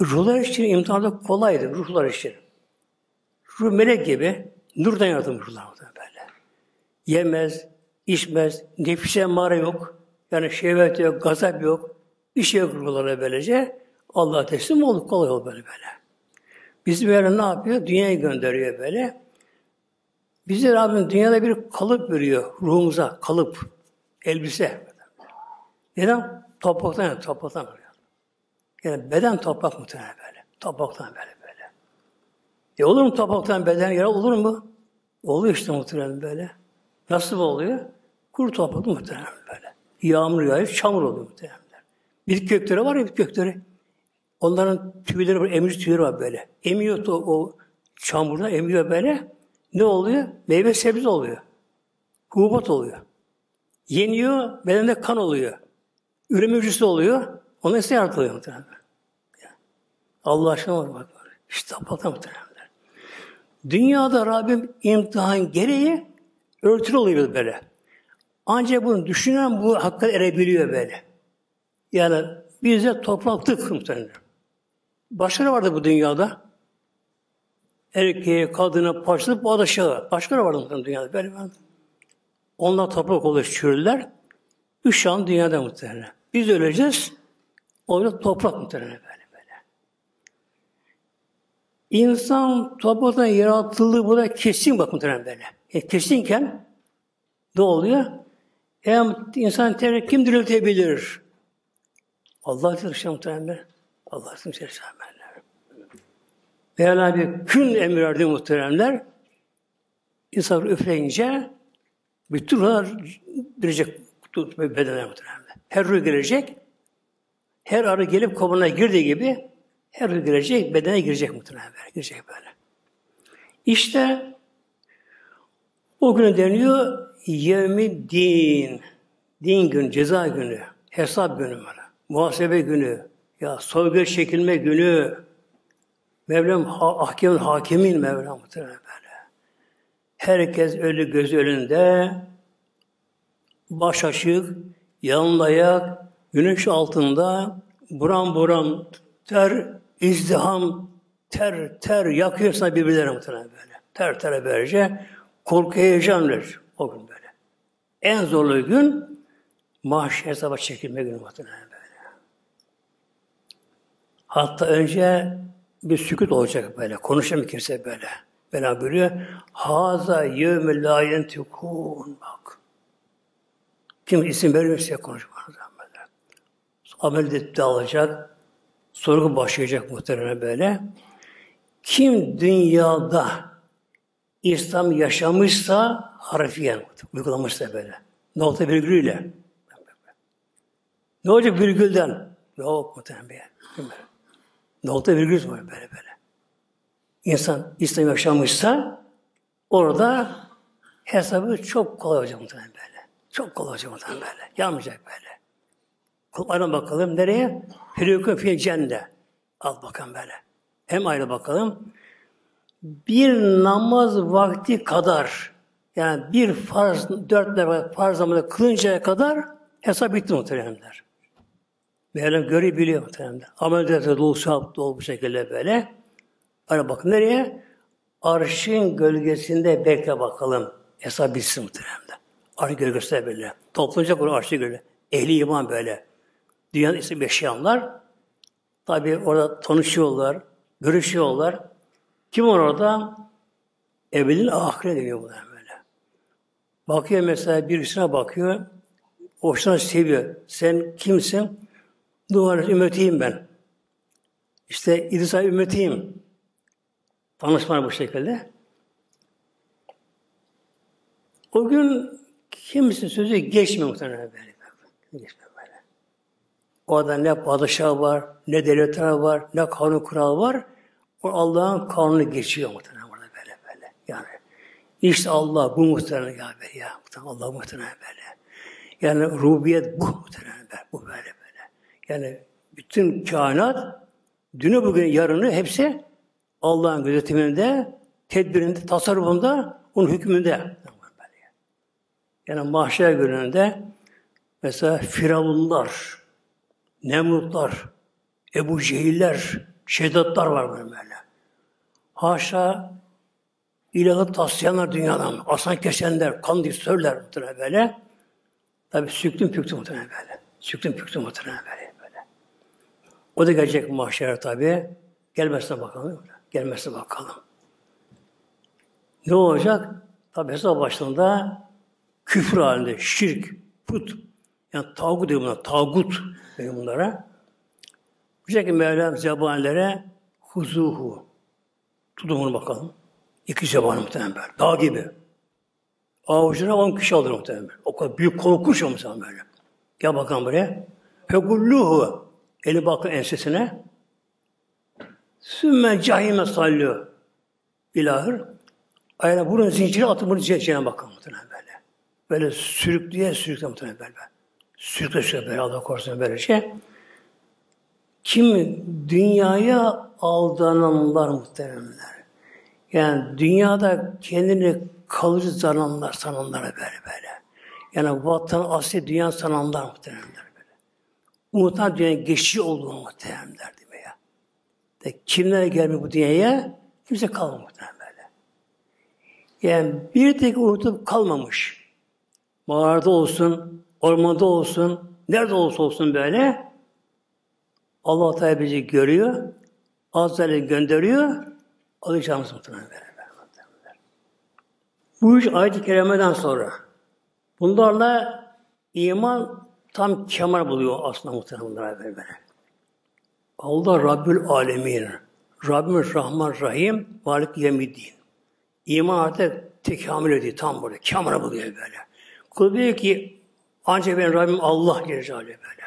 Ruhlar için imtihanda kolaydı. Ruhlar için. Ruh melek gibi nurdan yaratılmış ruhlar böyle. Yemez, içmez, nefise mağara yok. Yani şehvet yok, gazap yok. Bir şey yok ruhlara böylece. Allah teslim olduk kolay ol böyle böyle. Bizi böyle ne yapıyor? Dünyaya gönderiyor böyle. Bize Rabbim dünyada bir kalıp veriyor ruhumuza. Kalıp, elbise. Neden? Topraktan topraktan veriyor. Yani beden toprak muhtemelen böyle. Topraktan böyle böyle. E olur mu topraktan beden yer olur mu? Oluyor işte muhtemelen böyle. Nasıl oluyor? Kuru toprak muhtemelen böyle. Yağmur yağıyor, çamur oluyor muhtemelen. Bir kökleri var ya bir kökleri. Onların tüyleri var, emici tüyleri var böyle. Emiyor o, o çamurda, emiyor böyle. Ne oluyor? Meyve sebze oluyor. Hububat oluyor. Yeniyor, bedende kan oluyor. Üreme hücresi oluyor. Ona ise yaratılıyor muhtemelen. Allah aşkına var bak. İşte apata muhtemelen. Dünyada Rabbim imtihan gereği örtülü oluyor böyle. Ancak bunu düşünen bu hakka erebiliyor böyle. Yani Biz de topraktık muhtemelen. Başkaları vardı bu dünyada. Erkeğe, kadına, parçalıp bu aşağı. Başkaları vardı muhtemelen dünyada. Böyle vardı. Onlar toprak oluyor, çürürler. Üç an dünyada muhtemelen. Biz öleceğiz. Orada toprak muhtemelen böyle böyle. İnsan topraktan yaratıldığı burada kesin bakın muhtemelen böyle. E, kesinken ne oluyor? Hem insan tekrar kim diriltebilir? Allah diriltir muhtemelen. Allah diriltir muhtemelen. Mevla bir kün emir muhteremler. İnsan üfleyince bütün ruhlar girecek bedenler muhteremler. Her ruh girecek. Her arı gelip kabına girdiği gibi her ruh girecek, bedene girecek muhtemelen. Girecek böyle. İşte o gün deniyor yevmi din. Din gün, ceza günü, hesap günü var. Muhasebe günü, ya soygu çekilme günü, Mevlam ahkemin hakimin Mevlam muhtemelen böyle. Herkes ölü göz önünde, baş açık, yanında ayak, güneş altında, buram buram ter, izdiham, ter, ter yakıyorsa birbirlerine muhtemelen böyle. Ter ter böylece korku heyecan o gün böyle. En zorlu gün mahşer hesaba çekilme günü muhtemelen böyle. Hatta önce bir sükut olacak böyle. Konuşamıyor kimse böyle. Bela buyuruyor. Haza yevme la yentikun. Bak. Kim isim vermiyorsa konuşmaz. Böyle. Amel dağılacak. Sorgu başlayacak muhtemelen böyle. Kim dünyada İslam yaşamışsa harfiyen uygulamışsa böyle. Nokta virgülüyle. Ne olacak virgülden? Yok muhtemelen bir Nokta virgül var böyle böyle. İnsan İslam yaşamışsa orada hesabı çok kolay olacak muhtemelen böyle. Çok kolay olacak muhtemelen böyle. Yanmayacak böyle. Kullarına bakalım nereye? Fî cenne. Al bakalım böyle. Hem ayrı bakalım. Bir namaz vakti kadar yani bir farz, dört farz namazı kılıncaya kadar hesap bitti muhteremler. Mevlam görebiliyor muhtemelen. Amel de dolu sahip dolu bu şekilde böyle. Hani bakın nereye? Arşın gölgesinde bekle bakalım. Hesap bitsin muhtemelen. Arş gölgesinde böyle. Toplanacak onu arşı gölge. Ehli iman böyle. Dünyanın isim yaşayanlar tabi orada tanışıyorlar, görüşüyorlar. Kim var orada? Ebedin ahire deniyor bunlar böyle. Bakıyor mesela birisine bakıyor. Hoşuna seviyor. Sen kimsin? Nuh ümmetiyim ben. İşte İdrisa ümmetiyim. Tanışma bu şekilde. O gün kimse sözü geçmiyor muhtemelen böyle. Böyle. Orada ne padişah var, ne devletler var, ne kanun kural var. O Allah'ın kanunu geçiyor muhtemelen burada böyle böyle. Yani işte Allah bu muhtemelen ya, ya Allah muhtemelen böyle. Yani rubiyet bu muhtemelen bu böyle. Yani bütün kainat dünü bugün yarını hepsi Allah'ın gözetiminde, tedbirinde, tasarrufunda, onun hükmünde. Yani mahşer gününde mesela Firavunlar, Nemrutlar, Ebu Cehiller, Şeddatlar var böyle. Haşa ilahı taslayanlar dünyadan, aslan kesenler, kan distörler böyle. Tabi süktüm püktüm muhtemelen böyle. Süktüm püktüm muhtemelen böyle. O da gelecek mahşer tabi. Gelmezse bakalım. Gelmezse bakalım. Ne olacak? Tabi hesap başında küfür halinde, şirk, put, yani tağut diyor buna, tağut diyor bunlara. Bu şekilde Mevlam zebanilere huzuhu. Tutun bunu bakalım. İki zebanı muhtemelen böyle. Dağ gibi. Avucuna on kişi alır muhtemelen. O kadar büyük korkunç o muhtemelen böyle. Gel bakalım buraya. Fegulluhu. Eli bakın ensesine. Sümme cahime sallıyor. İlahır. Ayağına burun zinciri atıp bunu cehenneme bakın muhtemelen böyle. Böyle sürükleye sürükleye muhtemelen böyle. Sürükle sürükle böyle Allah korusun böyle şey. Kim dünyaya aldananlar muhteremler. Yani dünyada kendini kalıcı sananlar, sananlar böyle böyle. Yani vatan asli dünya sananlar muhteremler. Muhtemelen dünya geçici olduğunu muhtemelen derdi ya. De kimler gelmiyor bu dünyaya? Kimse kalmamış muhtemelen böyle. Yani bir tek unutup kalmamış. Mağarada olsun, ormanda olsun, nerede olsa olsun böyle Allah Teala bizi görüyor, Azrail'i gönderiyor, alacağımız muhtemelen böyle. Bu üç ayet-i kerimeden sonra bunlarla iman tam kemal buluyor aslında muhtemelen böyle. Allah Rabbül Alemin. Rabbimiz Rahman Rahim, Malik Yemiddin. İman artık tekamül ediyor tam burada. Kemal buluyor böyle. Kul diyor ki ancak ben Rabbim Allah Celle böyle.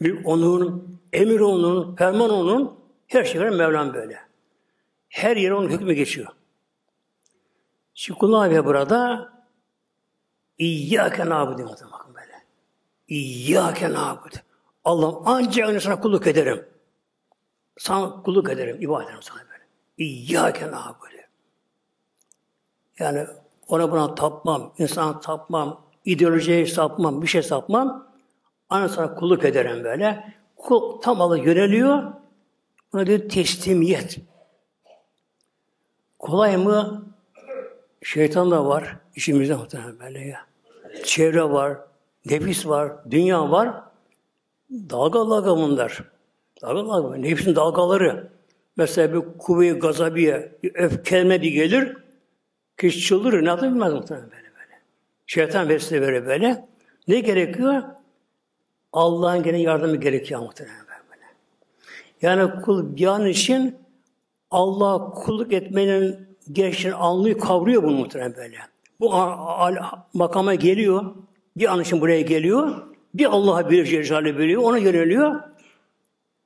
Bir onun, emir onun, ferman onun, her şey var Mevlam böyle. Her yere onun hükmü geçiyor. Şimdi kul ne burada? İyyâke nâbudu bakın böyle. İyyâke nâbudu. Allah'ım ancak sana kulluk ederim. Sana kulluk ederim, ibadet ederim sana böyle. İyyâke nâbudu. Yani ona buna tapmam, insana tapmam, ideolojiye sapmam, bir şey sapmam. Ana sana kulluk ederim böyle. Kul tam Allah yöneliyor. Buna diyor teslimiyet. Kolay mı? Şeytan da var. işimizde muhtemelen böyle ya. Çevre var, nefis var, dünya var. Dalga dalga bunlar. Dalga dalga. Nefsin dalgaları. Mesela bir kuvve-i gazabiye, bir öfkelme bir gelir. Kişi çıldırır. Ne yapabilir muhtemelen böyle böyle. Şeytan vesile böyle böyle. Ne gerekiyor? Allah'ın gene yardımı gerekiyor muhtemelen böyle. Yani kul bir an için Allah kulluk etmenin gençler anlıyor, kavruyor bunu muhtemelen böyle. Bu makama geliyor, bir an için buraya geliyor, bir Allah'a bir Celle biliyor, ona yöneliyor.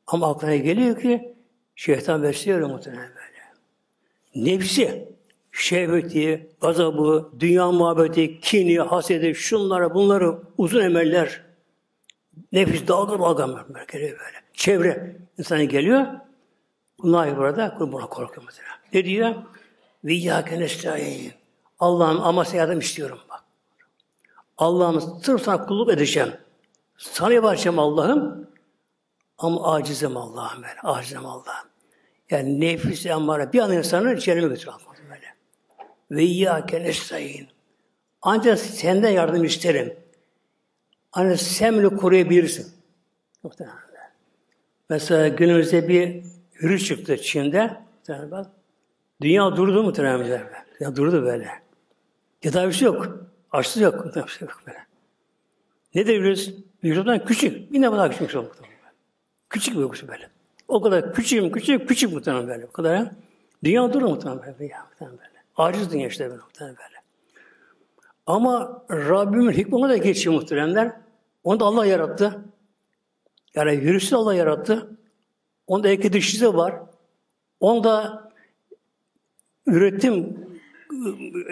Ama aklına geliyor ki şeytan besliyor muhtemelen böyle. Nefsi, şehveti, gazabı, dünya muhabbeti, kini, hasedi, şunlara, bunları uzun emeller, nefis dalga dalga geliyor böyle. Çevre insana geliyor. Bunlar burada buna korkuyor mesela. Ne diyor? Ve nestaîn. Allah'ım ama yardım istiyorum bak. Allah'ım sırf sana kulluk edeceğim. Sana yapacağım Allah'ım. Ama acizim Allah'ım ben. Acizim Allah'ım. Yani nefis emmare bir an insanı cehenneme götürür böyle. Ve iyyâke nestaîn. Ancak senden yardım isterim. Ancak sen beni koruyabilirsin. Muhtemelen. Mesela günümüzde bir yürüyüş çıktı Çin'de. Bak, Dünya durdu mu böyle? Ya durdu böyle. Tedavisi yok. Aşısı yok. Tedavisi yok böyle. Ne de virüs? Virüsden küçük. Bir ne kadar küçük oldu. Küçük bir virüs böyle. O kadar küçük, küçük, küçük muhtemelen böyle. O kadar. Dünya durur muhtemelen böyle. Ya, muhtemelen böyle. Aciz dünya işte muhtemelen böyle. Ama Rabbimin hikmeti de geçiyor muhteremler. Onu da Allah yarattı. Yani virüsü Allah yarattı. Onda eki dışısı var. Onda üretim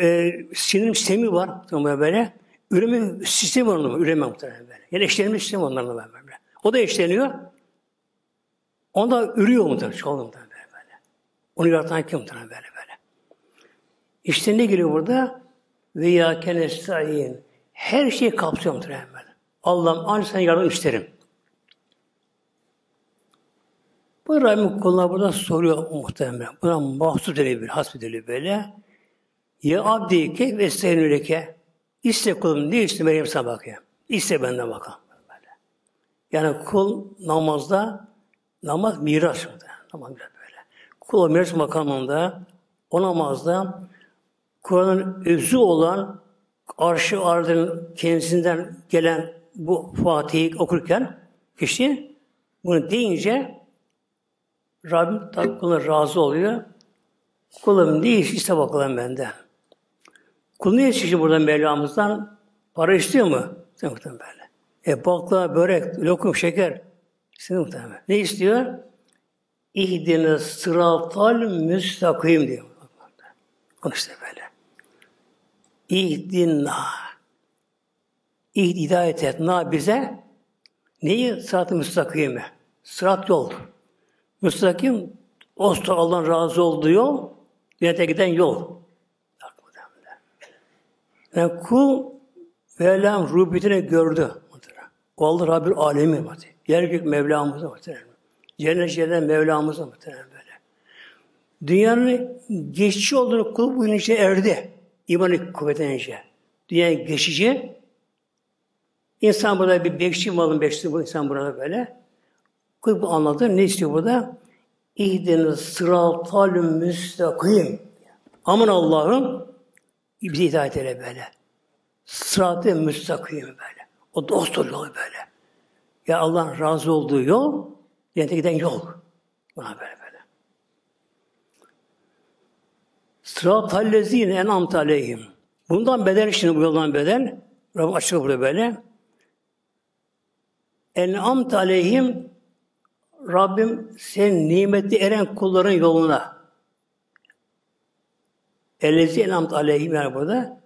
e, sinir sistemi var böyle. Üreme sistemi var onun, üreme muhtemelen böyle. Yani eşlenme sistemi onlarla böyle. O da eşleniyor. Onda ürüyor muhtemelen, çoğalıyor muhtemelen böyle. Onu yaratan kim muhtemelen böyle. İşte ne geliyor burada? Ve ya kenestayin. Her şeyi kapsıyor muhtemelen. Allah'ım ancak sen yardım isterim. Bu Rabbim kuluna burada soruyor muhtemelen. Buna mahsus hasbi deli böyle. Ya abdi ke ve seynüleke. İste kulum ne iste Meryem sana bakayım. İste benden bakalım. Böyle. Yani kul namazda namaz miras. Namaz böyle. Kul miras makamında o namazda Kur'an'ın özü olan arşı ardının kendisinden gelen bu Fatih'i okurken kişi bunu deyince Rabbim tabi razı oluyor. Kulum ne iş iste bakalım benden. Kul ne istiyor burada Mevlamızdan? Para istiyor mu? Muhtemelen böyle. E bakla, börek, lokum, şeker. İstiyor muhtemelen. Ne istiyor? İhdine sıratal müstakim diyor. Onu işte böyle. İhdinna. İhd hidayet et. Na bize neyi? Sırat-ı müstakime. Sırat yol. Müstakim, Osta Allah'ın razı olduğu yol, cennete giden yol. Yani kul Mevlam rubiyetini gördü. O Allah Rabbül Alemi. Yer gök Mevlamız'a muhtemelen. Cennet cennet Mevlamız'a muhtemelen böyle. Dünyanın geçici olduğunu kul bu içine erdi. İmanı kuvvetlenince. Dünya geçici. İnsan burada bir bekçi malın bekçisi bu insan burada böyle. Bu anladı. Ne istiyor burada? İhdiniz sıratal müstakim. Aman Allah'ım bize hidayet eyle böyle. Sırat-ı müstakim böyle. O dost böyle. Ya Allah'ın razı olduğu yol, cennete giden yol. Buna böyle böyle. Sırat-ı lezine en'amte aleyhim. Bundan bedel şimdi bu yoldan bedel. Rabbim açık burada böyle. En'amte aleyhim Rabbim sen nimeti eren kulların yoluna Ellezi en'amte aleyhim yani burada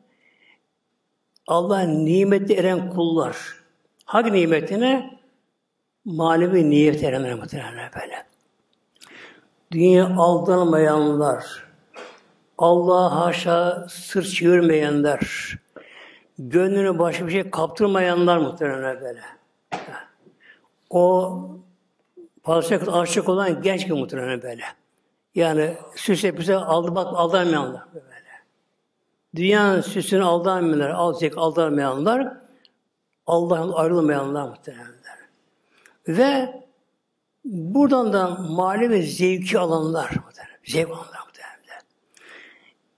Allah nimeti eren kullar. Hangi nimetine? Manevi niyet erenler muhtemelen böyle. Dünya aldanmayanlar, Allah'a haşa sırt çevirmeyenler, gönlünü başka bir şey kaptırmayanlar muhtemelen böyle. O padişah aşık olan genç bir muhtemelen böyle. Yani süs bize aldı bak aldanmayanlar böyle. Dünyanın süsünü aldanmayanlar, alacak aldanmayanlar, Allah'ın ayrılmayanlar muhtemelenler. Ve buradan da manevi zevki alanlar muhtemelen. Zevk alanlar.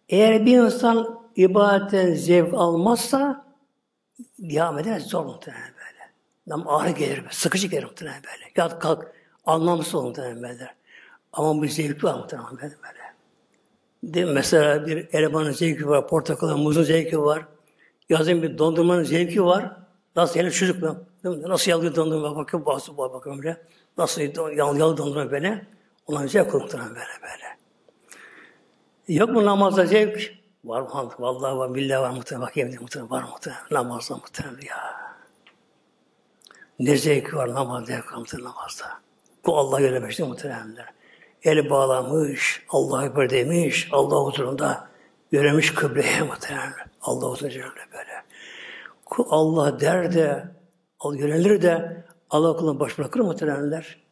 Eğer bir insan ibadetten zevk almazsa devam eder zor muhtemelen böyle. Nam ağrı gelir, sıkıcı gelir muhtemelen böyle. Yat kalk, anlamsız olur muhtemelen böyle. Ama bu zevk var muhtemelen böyle. De, mesela bir elemanın zevki var, portakalın, muzun zevki var. Yazın bir dondurmanın zevki var. Nasıl hele çocuk mu? Nasıl yalı dondurma bakıyor, bazı bakıyor böyle. Nasıl yalı dondurma böyle. Ona zevk kurmuhtemelen böyle böyle. Yok mu namazda zevk? Var mı? Vallahi var, billahi var muhtemelen. Bakayım diye muhtemelen var muhtemelen. Namazda muhtemelen ya. Ne zevki var namazda, muhtemelen namazda. Bu Allah görmemişti muhtemelenler el bağlamış, Allah'a Ekber demiş, Allah huzurunda göremiş kıbleye muhtemelen. Allah huzurunda böyle. Allah der de, Allah yönelir de Allah kulunu baş bırakır muhtemelenler.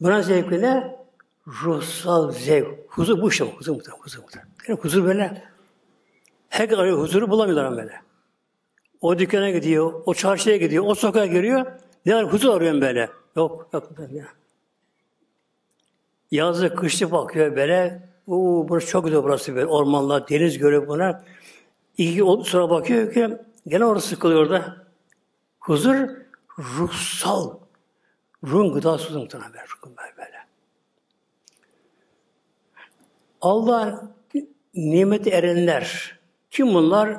Buna zevkine ne? Ruhsal zevk. Huzur bu işte bu. Huzur muhtemelen. Huzur muhtemelen. Yani huzur böyle. Herkes arıyor huzuru bulamıyorlar böyle. O dükkana gidiyor, o çarşıya gidiyor, o sokağa giriyor. Ne var? Huzur arıyorum böyle. Yok, yok. Ya. Yazı kışlı bakıyor böyle. Uuu burası çok güzel burası böyle. Ormanlar, deniz görüyor buna. İki sonra bakıyor ki gene orası sıkılıyor da. Huzur ruhsal. Ruhun gıdası muhtemelen böyle. böyle. Allah nimeti erenler. Kim bunlar?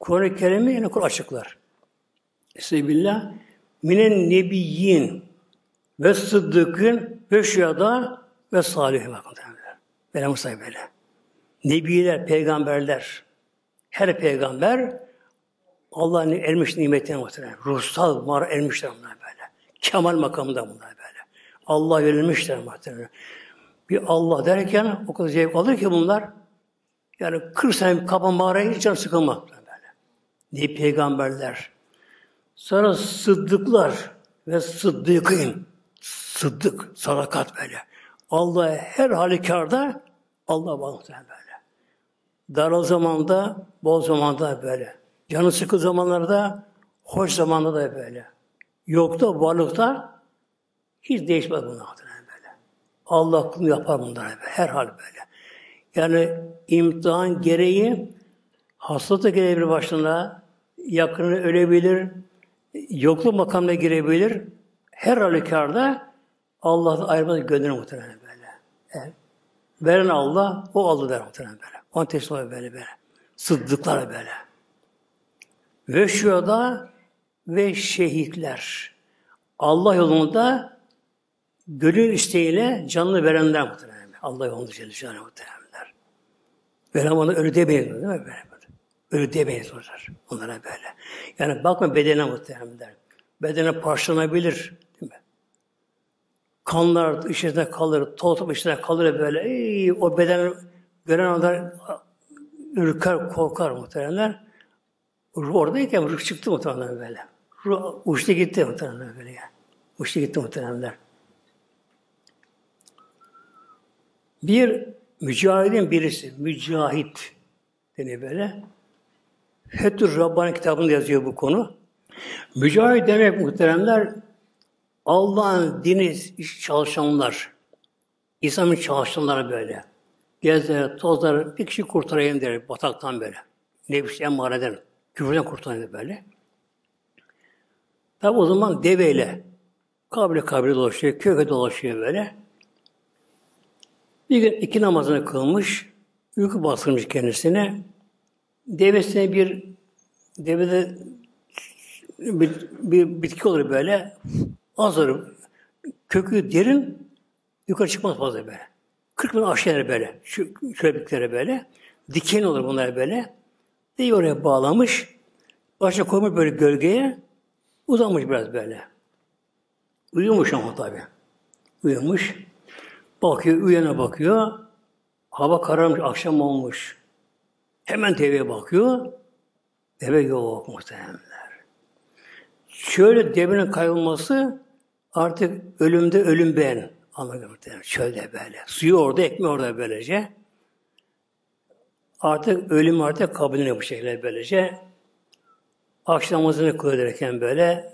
Kur'an-ı Kerim'i yine Kur'an açıklar. Estağfirullah. Minen nebiyyin ve sıddıkın ve şühada ve salihin bakın. Böyle Musa böyle. Nebiler, peygamberler, her peygamber Allah'ın ermiş nimetine muhtemelen. Ruhsal mar ermişler bunlar böyle. Kemal makamında bunlar böyle. Allah verilmişler muhtemelen. Bir Allah derken o kadar zevk alır ki bunlar. Yani 40 sene kapan mağaraya hiç can sıkılmaz böyle. Ne peygamberler. Sonra sıddıklar ve sıddıkın. Sıddık, sadakat böyle. Allah her halükarda Allah var böyle. Dar zamanda, bol zamanda böyle. Canı sıkı zamanlarda, hoş zamanda da böyle. Yokta, varlıkta hiç değişmez bunlar böyle. Allah kulunu yapar bunları. Her hal böyle. Yani imtihan gereği hastalık da gelebilir başına, yakını ölebilir, yokluk makamına girebilir. Her halükarda Allah'tan ayrılmaz gönlünü muhtemelen böyle. Evet. Veren Allah, o aldı der muhtemelen böyle. On teslim böyle böyle. Sıddıklar böyle. Ve şurada ve şehitler. Allah yolunda gönül isteğiyle canını verenler muhtemelen. Allah yolunda Celle Celaluhu muhtemelenler. Onu ölü demeyin değil mi? Böyle, böyle. Ölü demeyin sorar. Onlara böyle. Yani bakma bedene muhtemelen. Bedene parçalanabilir. Kanlar içerisinde kalır, toz içerisinde kalır böyle. Ey, o beden gören onlar ürker, korkar muhteremler. Ruh oradayken ruh çıktı muhtemelen böyle. Ruh uçtu gitti muhtemelen böyle ya. Uçtu gitti muhtemelen. Bir mücahidin birisi, mücahit deniyor böyle. Fethur Rabbani kitabında yazıyor bu konu. Mücahit demek muhteremler Allah'ın dini çalışanlar, İslam'ın çalışanları böyle. Gezler, tozlar, bir kişi kurtarayım der bataktan böyle. Nefis emmareden, küfürden kurtarayım böyle. Tabi o zaman deveyle kabile kabile dolaşıyor, köye dolaşıyor böyle. Bir gün iki namazını kılmış, uyku bastırmış kendisine. Devesine bir devede bir, bir bitki olur böyle. Az olur. Kökü derin, yukarı çıkmaz fazla böyle. 40 bin aşağıya böyle. Şu köpüklere böyle. Diken olur bunlar böyle. Deyi oraya bağlamış. Başa koymuş böyle gölgeye. Uzanmış biraz böyle. Uyumuş ama tabi. Uyumuş. Bakıyor, uyana bakıyor. Hava kararmış, akşam olmuş. Hemen deveye bakıyor. Deve yok muhtemelenler. Şöyle devenin kaybolması artık ölümde ölüm ben. Anladın muhtemelen. Çölde böyle. Suyu orada, ekmeği orada böylece. Artık ölüm artık kabul ediyor bu şekilde böylece. Akşam namazını kılırken böyle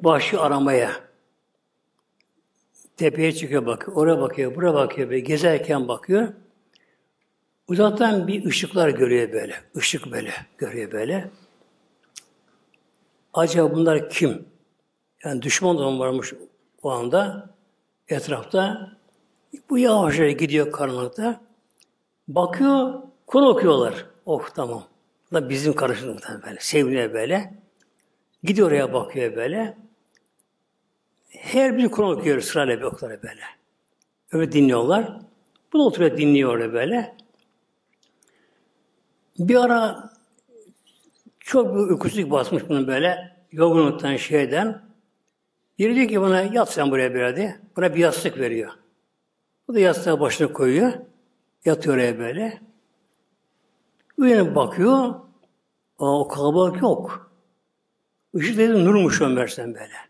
başı aramaya tepeye çıkıyor bakıyor. Oraya bakıyor, buraya bakıyor. Böyle gezerken bakıyor. Uzaktan bir ışıklar görüyor böyle. Işık böyle görüyor böyle. Acaba bunlar kim? Yani düşman da varmış o anda etrafta. Bu yavaşça gidiyor karanlıkta. Bakıyor, Kur'an okuyorlar. Oh tamam. Da bizim karışımımızdan böyle. Seviniyor böyle. Gidiyor oraya bakıyor böyle. Her bir Kur'an okuyor sırayla bir okuyor böyle. Öyle dinliyorlar. Bu da oturuyor dinliyor böyle. Bir ara çok bir uykusuzluk basmış bunu böyle. Yorgunluktan şeyden. Biri diyor ki buna yat sen buraya bir hadi. Buna bir yastık veriyor. Bu da yastığa başına koyuyor. Yatıyor oraya böyle. Uyanıp bakıyor. Aa, o kalabalık yok. Işık dedi nurmuş Ömer sen böyle.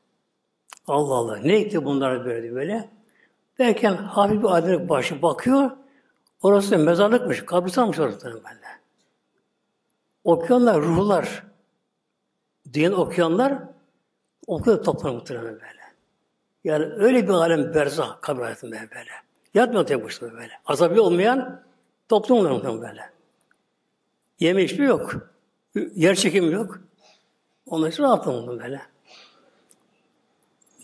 Allah Allah. Ne etti bunlar böyle böyle. Derken hafif bir aydınlık başı bakıyor. Orası mezarlıkmış. Kabristanmış orası böyle. Okuyanlar ruhlar. Diyen okuyanlar okuyor toplanır muhtemelen böyle. Yani öyle bir alem berzah kabir hayatında böyle. Yatmıyor tek başına böyle. Azabı olmayan toplum muhtemelen böyle. Yeme içme yok. Yer çekimi yok. Onun için rahatım böyle.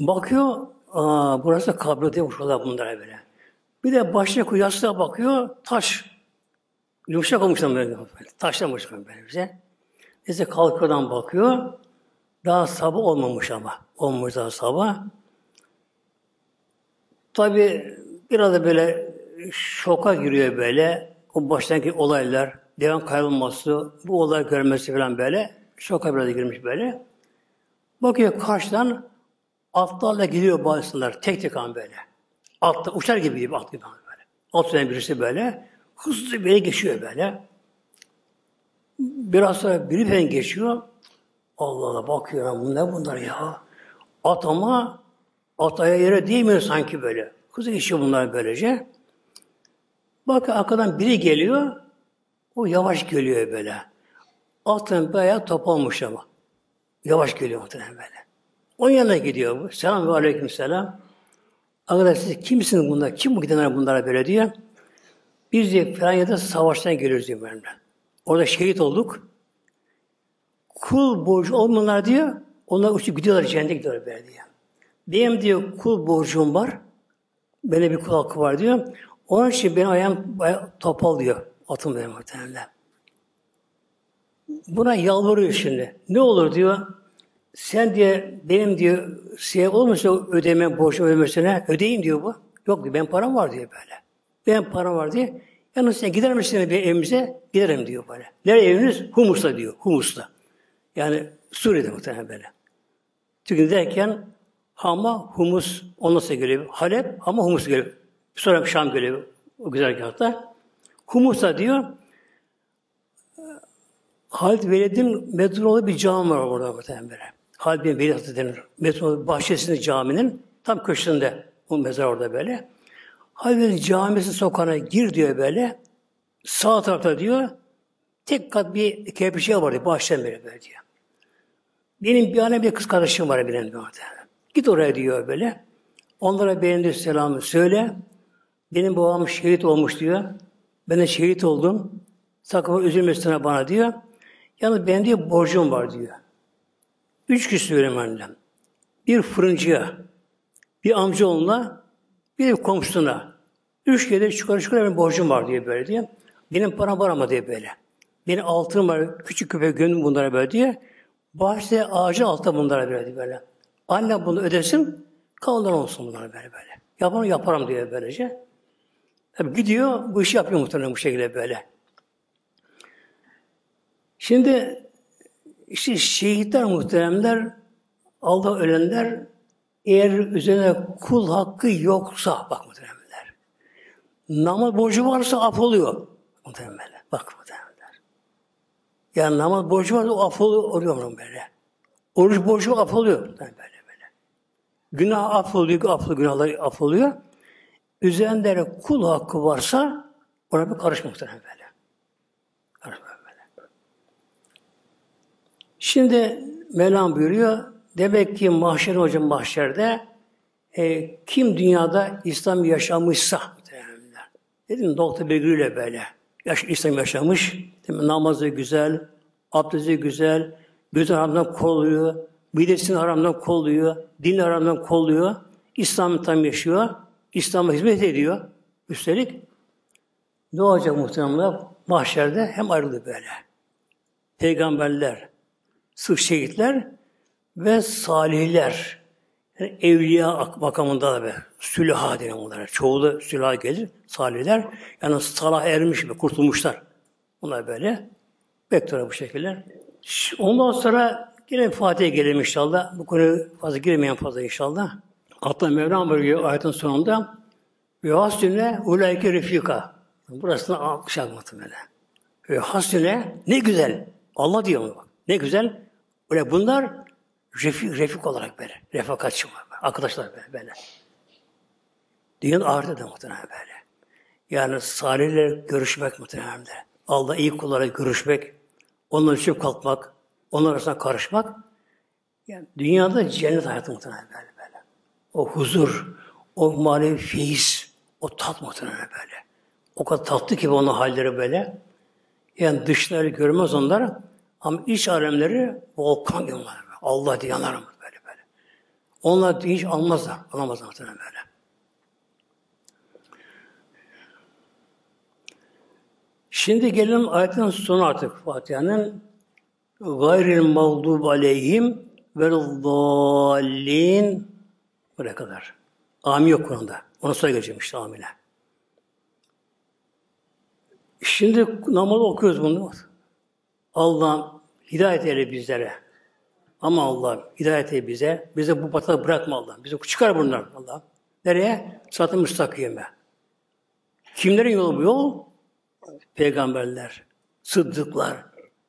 Bakıyor, aa, burası kabri diye uçuyorlar bunlara böyle. Bir de başına koyuyor, yastığa bakıyor, taş. Yumuşak olmuş böyle. böyle. Taşlamış böyle bize. Neyse kalkıyordan bakıyor. Daha sabah olmamış ama. Olmuş daha sabah. Tabi biraz da böyle şoka giriyor böyle. O baştaki olaylar, devam kaybolması, bu olay görmesi falan böyle. Şoka biraz girmiş böyle. Bakıyor karşıdan atlarla gidiyor bazılar. Tek tek an böyle. Altta, uçar gibi gibi at gibi böyle. Alt birisi böyle. Hızlı bir geçiyor böyle. Biraz sonra biri falan geçiyor. Allah Allah bakıyor. Bu ne bunlar ya? At ama at aya yere değmiyor sanki böyle. Hızlı geçiyor bunlar böylece. Bak arkadan biri geliyor. O yavaş geliyor böyle. Atın bayağı top olmuş ama. Yavaş geliyor muhtemelen böyle. Onun yanına gidiyor bu. Selam ve aleyküm selam. Arkadaş siz kimsiniz bunlar? Kim bu gidenler bunlara böyle diyor. Biz de Firanya'da savaştan geliyoruz diyor benimle. Orada şehit olduk. Kul borcu olmayanlar diyor, onlar uçup gidiyorlar, cennete gidiyorlar böyle diyor. Benim diyor kul borcum var. Böyle bir kul hakkı var diyor. Onun için benim ayağım topal diyor. Atım benim muhtemelen. Buna yalvarıyor şimdi. Ne olur diyor. Sen diye benim diyor size olmasa ödeme borcu ödemesine ödeyeyim diyor bu. Yok diyor ben param var diyor böyle. Ben param var diye. Yalnız sen gider misin bir evimize? Giderim diyor böyle. Nereye eviniz? Humus'ta diyor. Humus'ta. Yani Suriye'de muhtemelen böyle. Çünkü derken Hama, Humus sonra geliyor. Halep, Hama, Humus geliyor. Sonra Şam geliyor o güzergahta. Humus'a diyor Halid Velid'in metrolu bir cami var orada muhtemelen böyle. Halid bin Velid Hazretleri'nin metrolu bahçesinde caminin tam köşesinde bu mezar orada böyle. Halid camisi sokağına gir diyor böyle. Sağ tarafta diyor tek kat bir kerpiçe var diyor. Bahçeden böyle böyle diyor. Benim bir anne bir kız kardeşim var benim diyor. Git oraya diyor böyle. Onlara benim selamı söyle. Benim babam şehit olmuş diyor. Ben de şehit oldum. Sakın üzülmesinler bana diyor. Yalnız benim diye borcum var diyor. Üç kişi söyleyeyim annem. Bir fırıncıya, bir amcaoğluna, bir komşusuna. Üç kere çıkar çıkar benim borcum var diye böyle diye. Benim param var ama diye böyle. Benim altınım var, küçük köpek gönlüm bunlara böyle diye. Bahçede ağacın altta bunlara böyle böyle. Annem bunu ödesin, kalanlar olsun bunlara böyle böyle. Yaparım yaparım diye böylece. Tabi gidiyor, bu işi yapıyor muhtemelen bu şekilde böyle. Şimdi işte şehitler muhteremler, Allah ölenler eğer üzerine kul hakkı yoksa bak muhteremler. Namaz borcu varsa af oluyor. Muhteremler. Bak muhteremler. Yani namaz borcu varsa o af oluyor mu böyle. Oruç borcu af oluyor. Böyle böyle. Günah af oluyor, aflı günahlar af oluyor. Üzerinde kul hakkı varsa ona bir karışma muhtemelen böyle. Karışma böyle. Şimdi Mevlam buyuruyor, demek ki mahşer hocam mahşerde e, kim dünyada İslam yaşamışsa dedim doktor bilgiyle böyle yaş, İslam yaşamış değil namazı güzel, abdesti güzel, gözün haramdan kolluyor, midesini haramdan kolluyor, din haramdan kolluyor, İslam'ı tam yaşıyor, İslam'a hizmet ediyor. Üstelik ne olacak muhtemelen mahşerde hem ayrıldı böyle. Peygamberler, sık şehitler ve salihler. Yani evliya makamında da be. Sülaha denen bunlar. Çoğu da sülaha gelir. Salihler. Yani salah ermiş ve kurtulmuşlar. Bunlar böyle. Bekliyorlar bu şekilde. Ondan sonra yine Fatih'e gelelim inşallah. Bu konuya fazla girmeyen fazla inşallah. Hatta Mevlam buyuruyor ayetin sonunda ve hasüne ulayke refika. Burasını almış anlatım böyle. Ve hasüne ne güzel. Allah diyor mu bak. Ne güzel. Böyle bunlar refik, refik olarak böyle. Refakatçı. Arkadaşlar böyle. böyle. Dünyanın ahirette de muhtemelen böyle. Yani salihlerle görüşmek muhtemelen de. Allah iyi kullara görüşmek, onların için kalkmak, onlar arasında karışmak. Yani dünyada cennet hayatı muhtemelen böyle böyle. O huzur, o manevi feyiz, o tat muhtemelen böyle. O kadar tatlı ki onun halleri böyle. Yani dışları görmez onlar ama iç alemleri volkan gibi onlar. Allah diye yanar böyle böyle. Onlar hiç almazlar. Alamazlar muhtemelen böyle. Şimdi gelelim ayetin sonu artık Fatiha'nın gayril mağdub aleyhim ve dallin buraya kadar. Amin yok Kur'an'da. Ona sonra geleceğim işte amine. Şimdi namazı okuyoruz bunu. Allah'ım hidayet eyle bizlere. Ama Allah hidayet eyle bize. Bize bu batıda bırakma Allah. Bizi çıkar bunlar Allah. Nereye? Satın müstakime. Kimlerin yolu bu yol? Peygamberler, sıddıklar,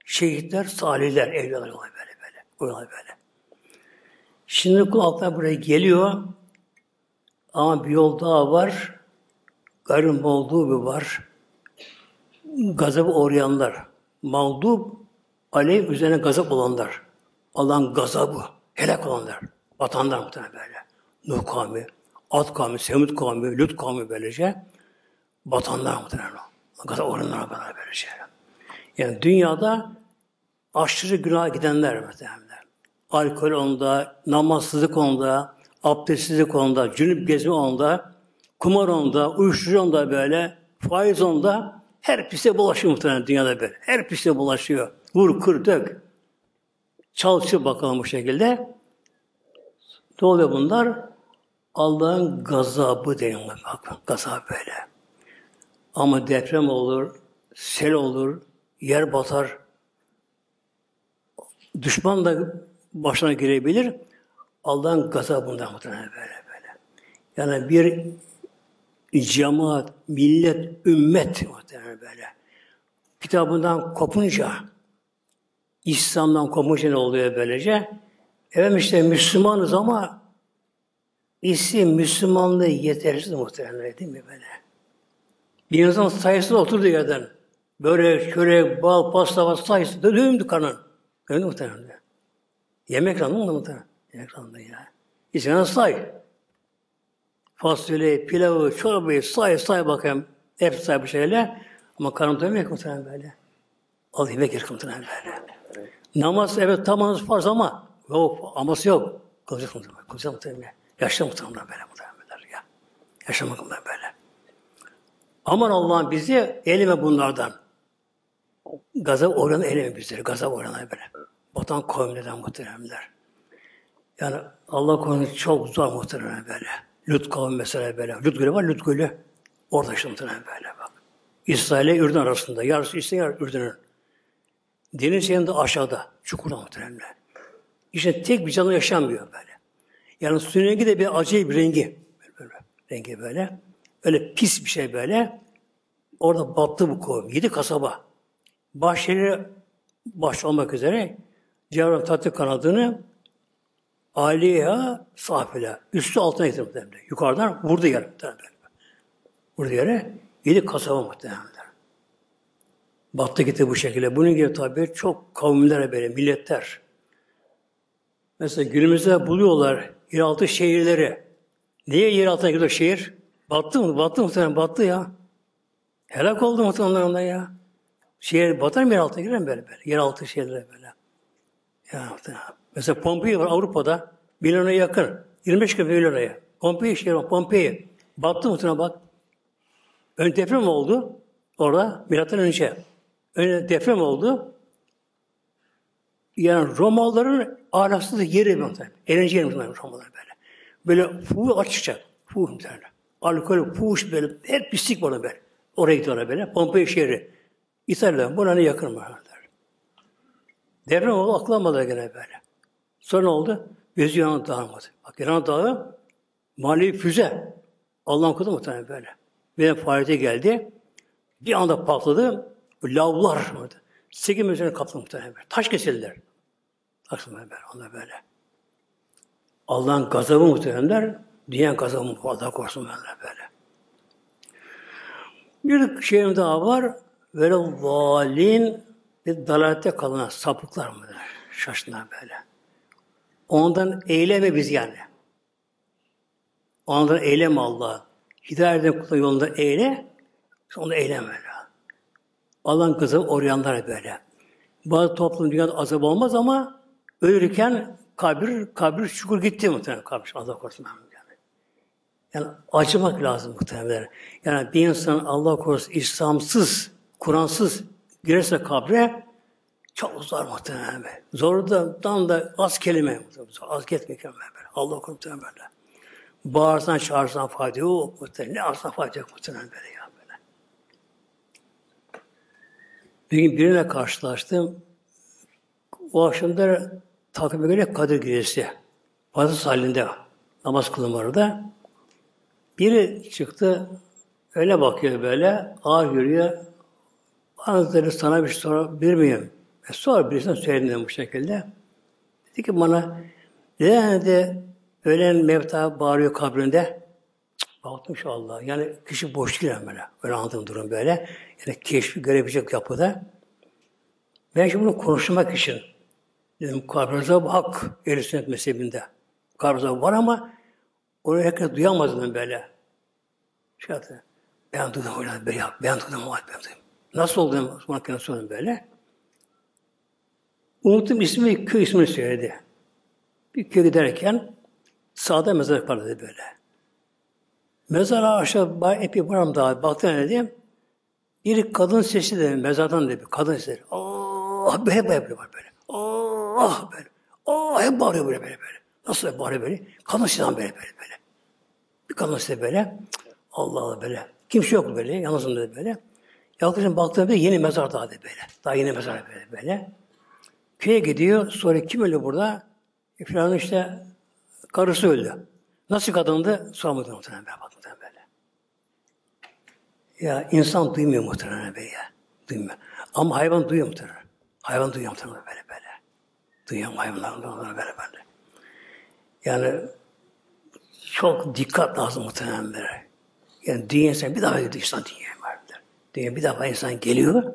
şehitler, salihler, evliyalar yolu böyle böyle. O yol böyle. Şimdi kul altına buraya geliyor. Ama bir yol daha var. Gayrı mağdubi var. Gazabı uğrayanlar. Mağdub, aleyh üzerine gazap olanlar. Allah'ın gazabı, helak olanlar. Vatanlar muhtemelen böyle. Nuh kavmi, Ad kavmi, Semud kavmi, Lut kavmi böylece. Batanlar muhtemelen. Gazap olanlar kadar böylece. Yani dünyada aşırı günah gidenler muhtemelen. Alkol onda, namazsızlık onda, abdestsizlik onda, cünüp gezme onda, kumar onda, uyuşturucu onda böyle, faiz onda, her pise bulaşıyor muhtemelen dünyada böyle. Her pise bulaşıyor. Vur, kır, dök. Çalışıyor bakalım bu şekilde. Ne oluyor bunlar? Allah'ın gazabı deniyor. Bakın gazabı böyle. Ama deprem olur, sel olur, yer batar. Düşman da başına girebilir. Allah'ın gazabından muhtemelen böyle böyle. Yani bir cemaat, millet, ümmet muhtemelen böyle. Kitabından kopunca, İslam'dan kopmuş ne oluyor böylece? Evet işte Müslümanız ama isim Müslümanlığı yetersiz muhtemelen değil mi böyle? Bir insan sayısı oturdu yerden. Börek, çörek, bal, pasta sayısı da dövümdü karnın. Öyle muhtemelen. Yemek mı muhtemelen? Yemek randı ya. İçine say. Fasulye, pilavı, çorbayı say say bakayım. Hep say bu şeyle. Ama karnım doymuyor muhtemelen böyle. Al yemek yer muhtemelen böyle. Namaz evet tamamız farz ama yok aması yok. Kılacak muhtemelen. Kılacak muhtemelen. Yaşlı muhtemelen böyle muhtemelen ya. Yaşamak muhtemelen böyle. Aman Allah'ım bizi elime bunlardan. Gazap oranı eleme bizleri. Gazap oranı böyle. Vatan kavimlerden muhteremler. Yani Allah konusu çok zor muhterem böyle. Lut kavmi mesela böyle. Lut Gölü var, Lut Gölü. Orada muhterem böyle bak. İsrail ile Ürdün arasında. Yarısı İsrail, yarısı Ürdün'ün. Deniz yanında aşağıda. Çukurda muhteremler. İşte tek bir canlı yaşanmıyor böyle. Yani suyun rengi de bir acayip rengi. Böyle, böyle, rengi böyle. Öyle pis bir şey böyle. Orada battı bu kovum. Yedi kasaba. Başları baş olmak üzere Cevher tatlı kanadını Aliya safile. Üstü altına getirdi muhtemelen. Yukarıdan vurdu yere muhtemelen. Vurdu yere. Yedi kasaba muhtemelen. Battı gitti bu şekilde. Bunun gibi tabi çok kavimlere böyle, milletler. Mesela günümüzde buluyorlar yeraltı şehirleri. Niye yer altına gidiyor şehir? Battı mı? Battı muhtemelen. Battı ya. Helak oldu muhtemelen ya. Şehir batar mı yer altına girer mi böyle böyle? Yeraltı şehirlere böyle. Ya muhtemelen. Mesela Pompei var Avrupa'da. Milano'ya yakın. 25 km Milano'ya. Pompei şehri. Pompei. Battı muhtemelen bak. Ön deprem oldu. Orada milattan önce. Ön deprem oldu. Yani Romalıların ahlaksız yeri muhtemelen. Eğlence yeri muhtemelen Romalılar böyle. Böyle fuhu açacak. Fuh muhtemelen. Alkol, fuhuş böyle. Hep pislik var böyle. Oraya gidiyorlar böyle. Pompei şehri. İtalya'dan buna ne yakın var. Deprem oldu, aklanmadı gene böyle. Sonra ne oldu? Gözü yanan dağılmadı. Bak yanan dağı manevi füze. Allah'ın kulu muhtemelen böyle. Benim faaliyete geldi. Bir anda patladı. Lavlar vardı. Sekiz üzerine kaplı muhtemelen böyle. Taş kesildiler. Aslında böyle. Onlar böyle. Allah'ın gazabı muhtemelenler diyen gazabı Allah korusun böyle. Bir şeyim daha var. Böyle valin bir dalalette kalan sapıklar mıdır? Şaştılar böyle. Ondan eyleme biz yani. Ondan eyleme Allah. Hidayetten kula yolunda eyle, sonra eyleme. Allah'ın kızı oryanlar böyle. Bazı toplum dünyada azap olmaz ama ölürken kabir, kabir çukur gitti muhtemelen kabir. Allah korusun. Yani. yani acımak lazım muhtemelen. Yani bir insan Allah korusun İslamsız, Kur'ansız girerse kabre çok zor muhtemelen. Zor da tam da az kelime. Az ketmek böyle. Allah korusun böyle. Bağırsan çağırsan fayda yok muhtemelen. Ne arsan fayda yok muhtemelen böyle ya böyle. Bir gün birine karşılaştım. O akşamda takip göre Kadir Gecesi. Pazartesi halinde namaz kılım orada. Biri çıktı, öyle bakıyor böyle, ağır yürüyor. Hazretleri sana bir şey sorabilir miyim? E, sor birisine söyledim bu şekilde. Dedi ki bana, neden de ölen mevta bağırıyor kabrinde? Cık, baktım şu Allah. Yani kişi boş değil böyle. Öyle anladığım durum böyle. Yani keşfi görebilecek yapıda. Ben şimdi bunu konuşmak için dedim kabr azabı hak ehl sünnet mezhebinde. Kabr azabı var ama onu herkes duyamaz böyle. Şey. Ben duydum öyle böyle yap. Ben duydum o ben duydum. Nasıl oldu. Sonra kendisi böyle. Unuttum ismi, köy ismini söyledi. Bir köye giderken sağda mezarlık var dedi böyle. Mezara aşağı epey varam daha baktı ne dedim. Bir kadın sesi dedi mezardan dedi. Kadın sesi. Oh böyle böyle var böyle. Oh böyle. Oh hep bağırıyor böyle böyle böyle. Nasıl bağırıyor böyle? Kadın sesi böyle böyle böyle. Bir kadın sesi böyle. Allah Allah böyle. Kimse yok böyle. Yalnızım dedi böyle. Yaklaşık baktığımda yeni mezar daha dedi böyle. Daha yeni mezar böyle böyle. Köye gidiyor. Sonra kim öldü burada? E, filan işte karısı öldü. Nasıl kadındı? Sormadı muhtemelen ben baktım böyle. Ya insan duymuyor muhtemelen be ya. Duymuyor. Ama hayvan duyuyor muhtemelen. Hayvan duyuyor muhtemelen böyle böyle. Dünya maymunlarında böyle böyle. Yani çok dikkat lazım muhtemelen böyle. Yani dünya insan bir daha gidiyor insan dünyaya vardır. Dünya bir defa insan geliyor.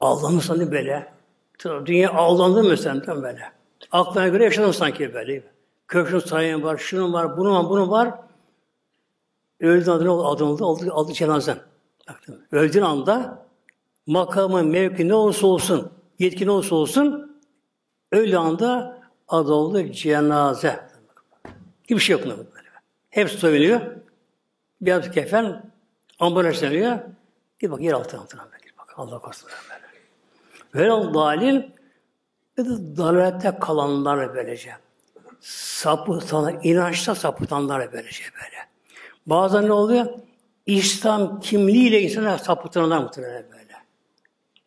Aldanırsan böyle. Dünya aldandı mı sen tam böyle. Aklına göre yaşadın sanki böyle. Köşkün sayın var, şunun var, bunun var, bunun var. Öldüğün adına adımıldı, aldı, aldı cenazen. Öldüğün anda makamın, mevki ne olursa olsun, yetki ne olursa olsun, öldüğü anda adı oldu cenaze. Gibi bir şey yok. Böyle. Hepsi soyunuyor. Bir adı kefen, ambulans deniyor. Git bak yer altına altına. Git bak Allah korusun böyle. Böyle dalil ve de dalalette kalanlar böylece. Sapıtan, inançta sapıtanlar böylece böyle. Bazen ne oluyor? İslam kimliğiyle insana sapıtanlar muhtemelen böyle.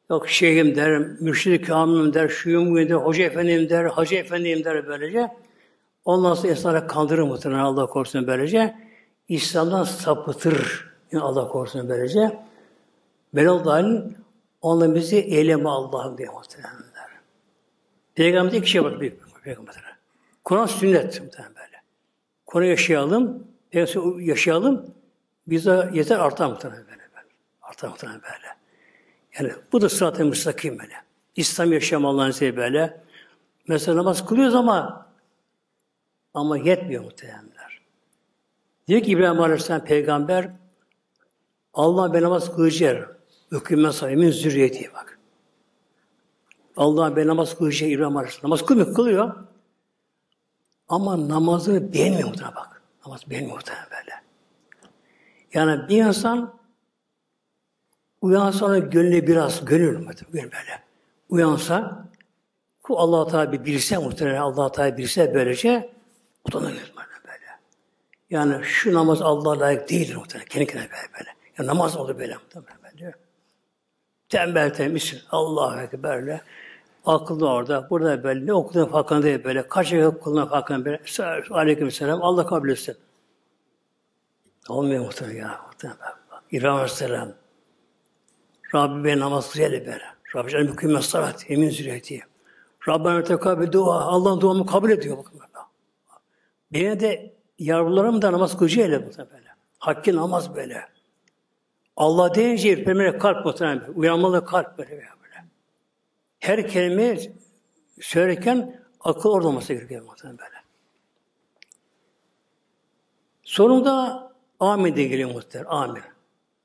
Yok şeyhim der, mürşid-i der, şuyum der, hoca efendim der, hacı efendiyim der böylece. Ondan sonra insanlara kandırır muhtemelen Allah korusun böylece. İslam'dan sapıtır yani Allah korusun böylece. Belal dahil onunla bizi eyleme Allah'ım diye muhtemelen der. Peygamber'de iki şey var büyük Peygamber'de. Kur'an sünnet muhtemelen böyle. Kur'an yaşayalım, yaşayalım, bize yeter artar muhtemelen böyle. böyle. Artar muhtemelen böyle. Yani bu da sırat-ı müstakim böyle. İslam yaşam Allah'ın izniyle böyle. Mesela namaz kılıyoruz ama ama yetmiyor muhtemelenler. Diyor ki İbrahim Aleyhisselam peygamber Allah ben namaz kılacak. Hükümet sahibimin zürriyeti bak. Allah ben namaz kılacak İbrahim Aleyhisselam. Namaz kılmıyor, kılıyor. Ama namazını beğenmiyor muhtemelen bak. Namaz beğenmiyor muhtemelen böyle. Yani bir insan uyansa sonra gönlü biraz gönül muhtemelen böyle. Uyansa bu Allah Teala bir bilse muhtemelen Allah Teala bilse böylece utanır böyle. Yani şu namaz Allah'a layık değil muhtemelen. Kendi kendine böyle böyle. Ya namaz oldu böyle muhtemelen. Tembel temiz Allah'a Ekber'le. Akıllı orada, burada böyle, ne okuduğun farkında değil böyle, kaç ay okuduğun farkında böyle, aleyküm selam, Allah kabul etsin. Olmuyor muhtemelen ya, muhtemelen. İbrahim Aleyhisselam, Rabbi ben namaz kıyeli böyle. Rabbi canım mükemmel salat, emin zürriyeti. Rabbena tekabül dua, Allah'ın duamı kabul ediyor. Bakın böyle. Beni de yavrularım da namaz kılıcı öyle bu böyle. Hakkı namaz böyle. Allah deyince ürpermeli kalp muhtemelen. Uyanmalı kalp böyle, böyle. Her kelime söylerken akıl orada olması gerekiyor muhtemelen böyle. Sonunda amin de geliyor muhtemelen. Amin.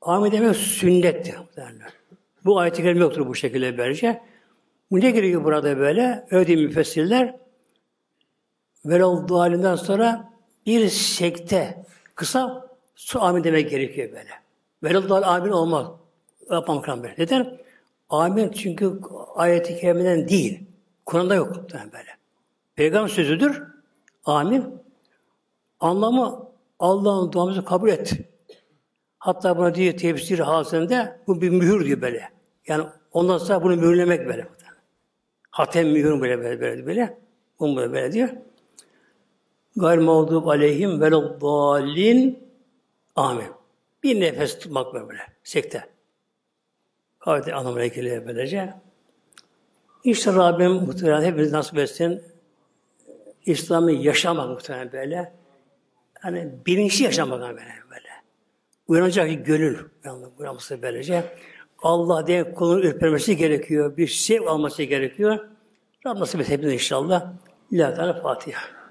Amin demek sünnettir muhtemelen. Bu ayet-i kerime yoktur bu şekilde böylece. Bu ne geliyor burada böyle? Öyle müfessirler. Velal dualinden sonra bir sekte kısa su amin demek gerekiyor böyle. Velal dual amin olmaz. Yapmamak böyle. Neden? Amin çünkü ayet-i kerimeden değil. Kur'an'da yok yani böyle. Peygamber sözüdür. Amin. Anlamı Allah'ın duamızı kabul et. Hatta buna diye tefsir hasında bu bir mühür diyor böyle. Yani ondan sonra bunu mühürlemek böyle. Hatem mühür böyle böyle böyle böyle. Bunu böyle böyle diyor. Gayrı mağdub aleyhim veleddallin amin. Bir nefes tutmak böyle, sekte. Kavati anlamına geliyor böylece. İşte Rabbim muhtemelen hepimiz nasip etsin. İslam'ı yaşamak muhtemelen böyle. Hani bilinçli yaşamak böyle böyle. Uyanacak bir gönül uyanması böylece. Allah diye kulun ürpermesi gerekiyor. Bir şey alması gerekiyor. Rabbim nasip et hepimiz inşallah. İlahi Teala Fatiha.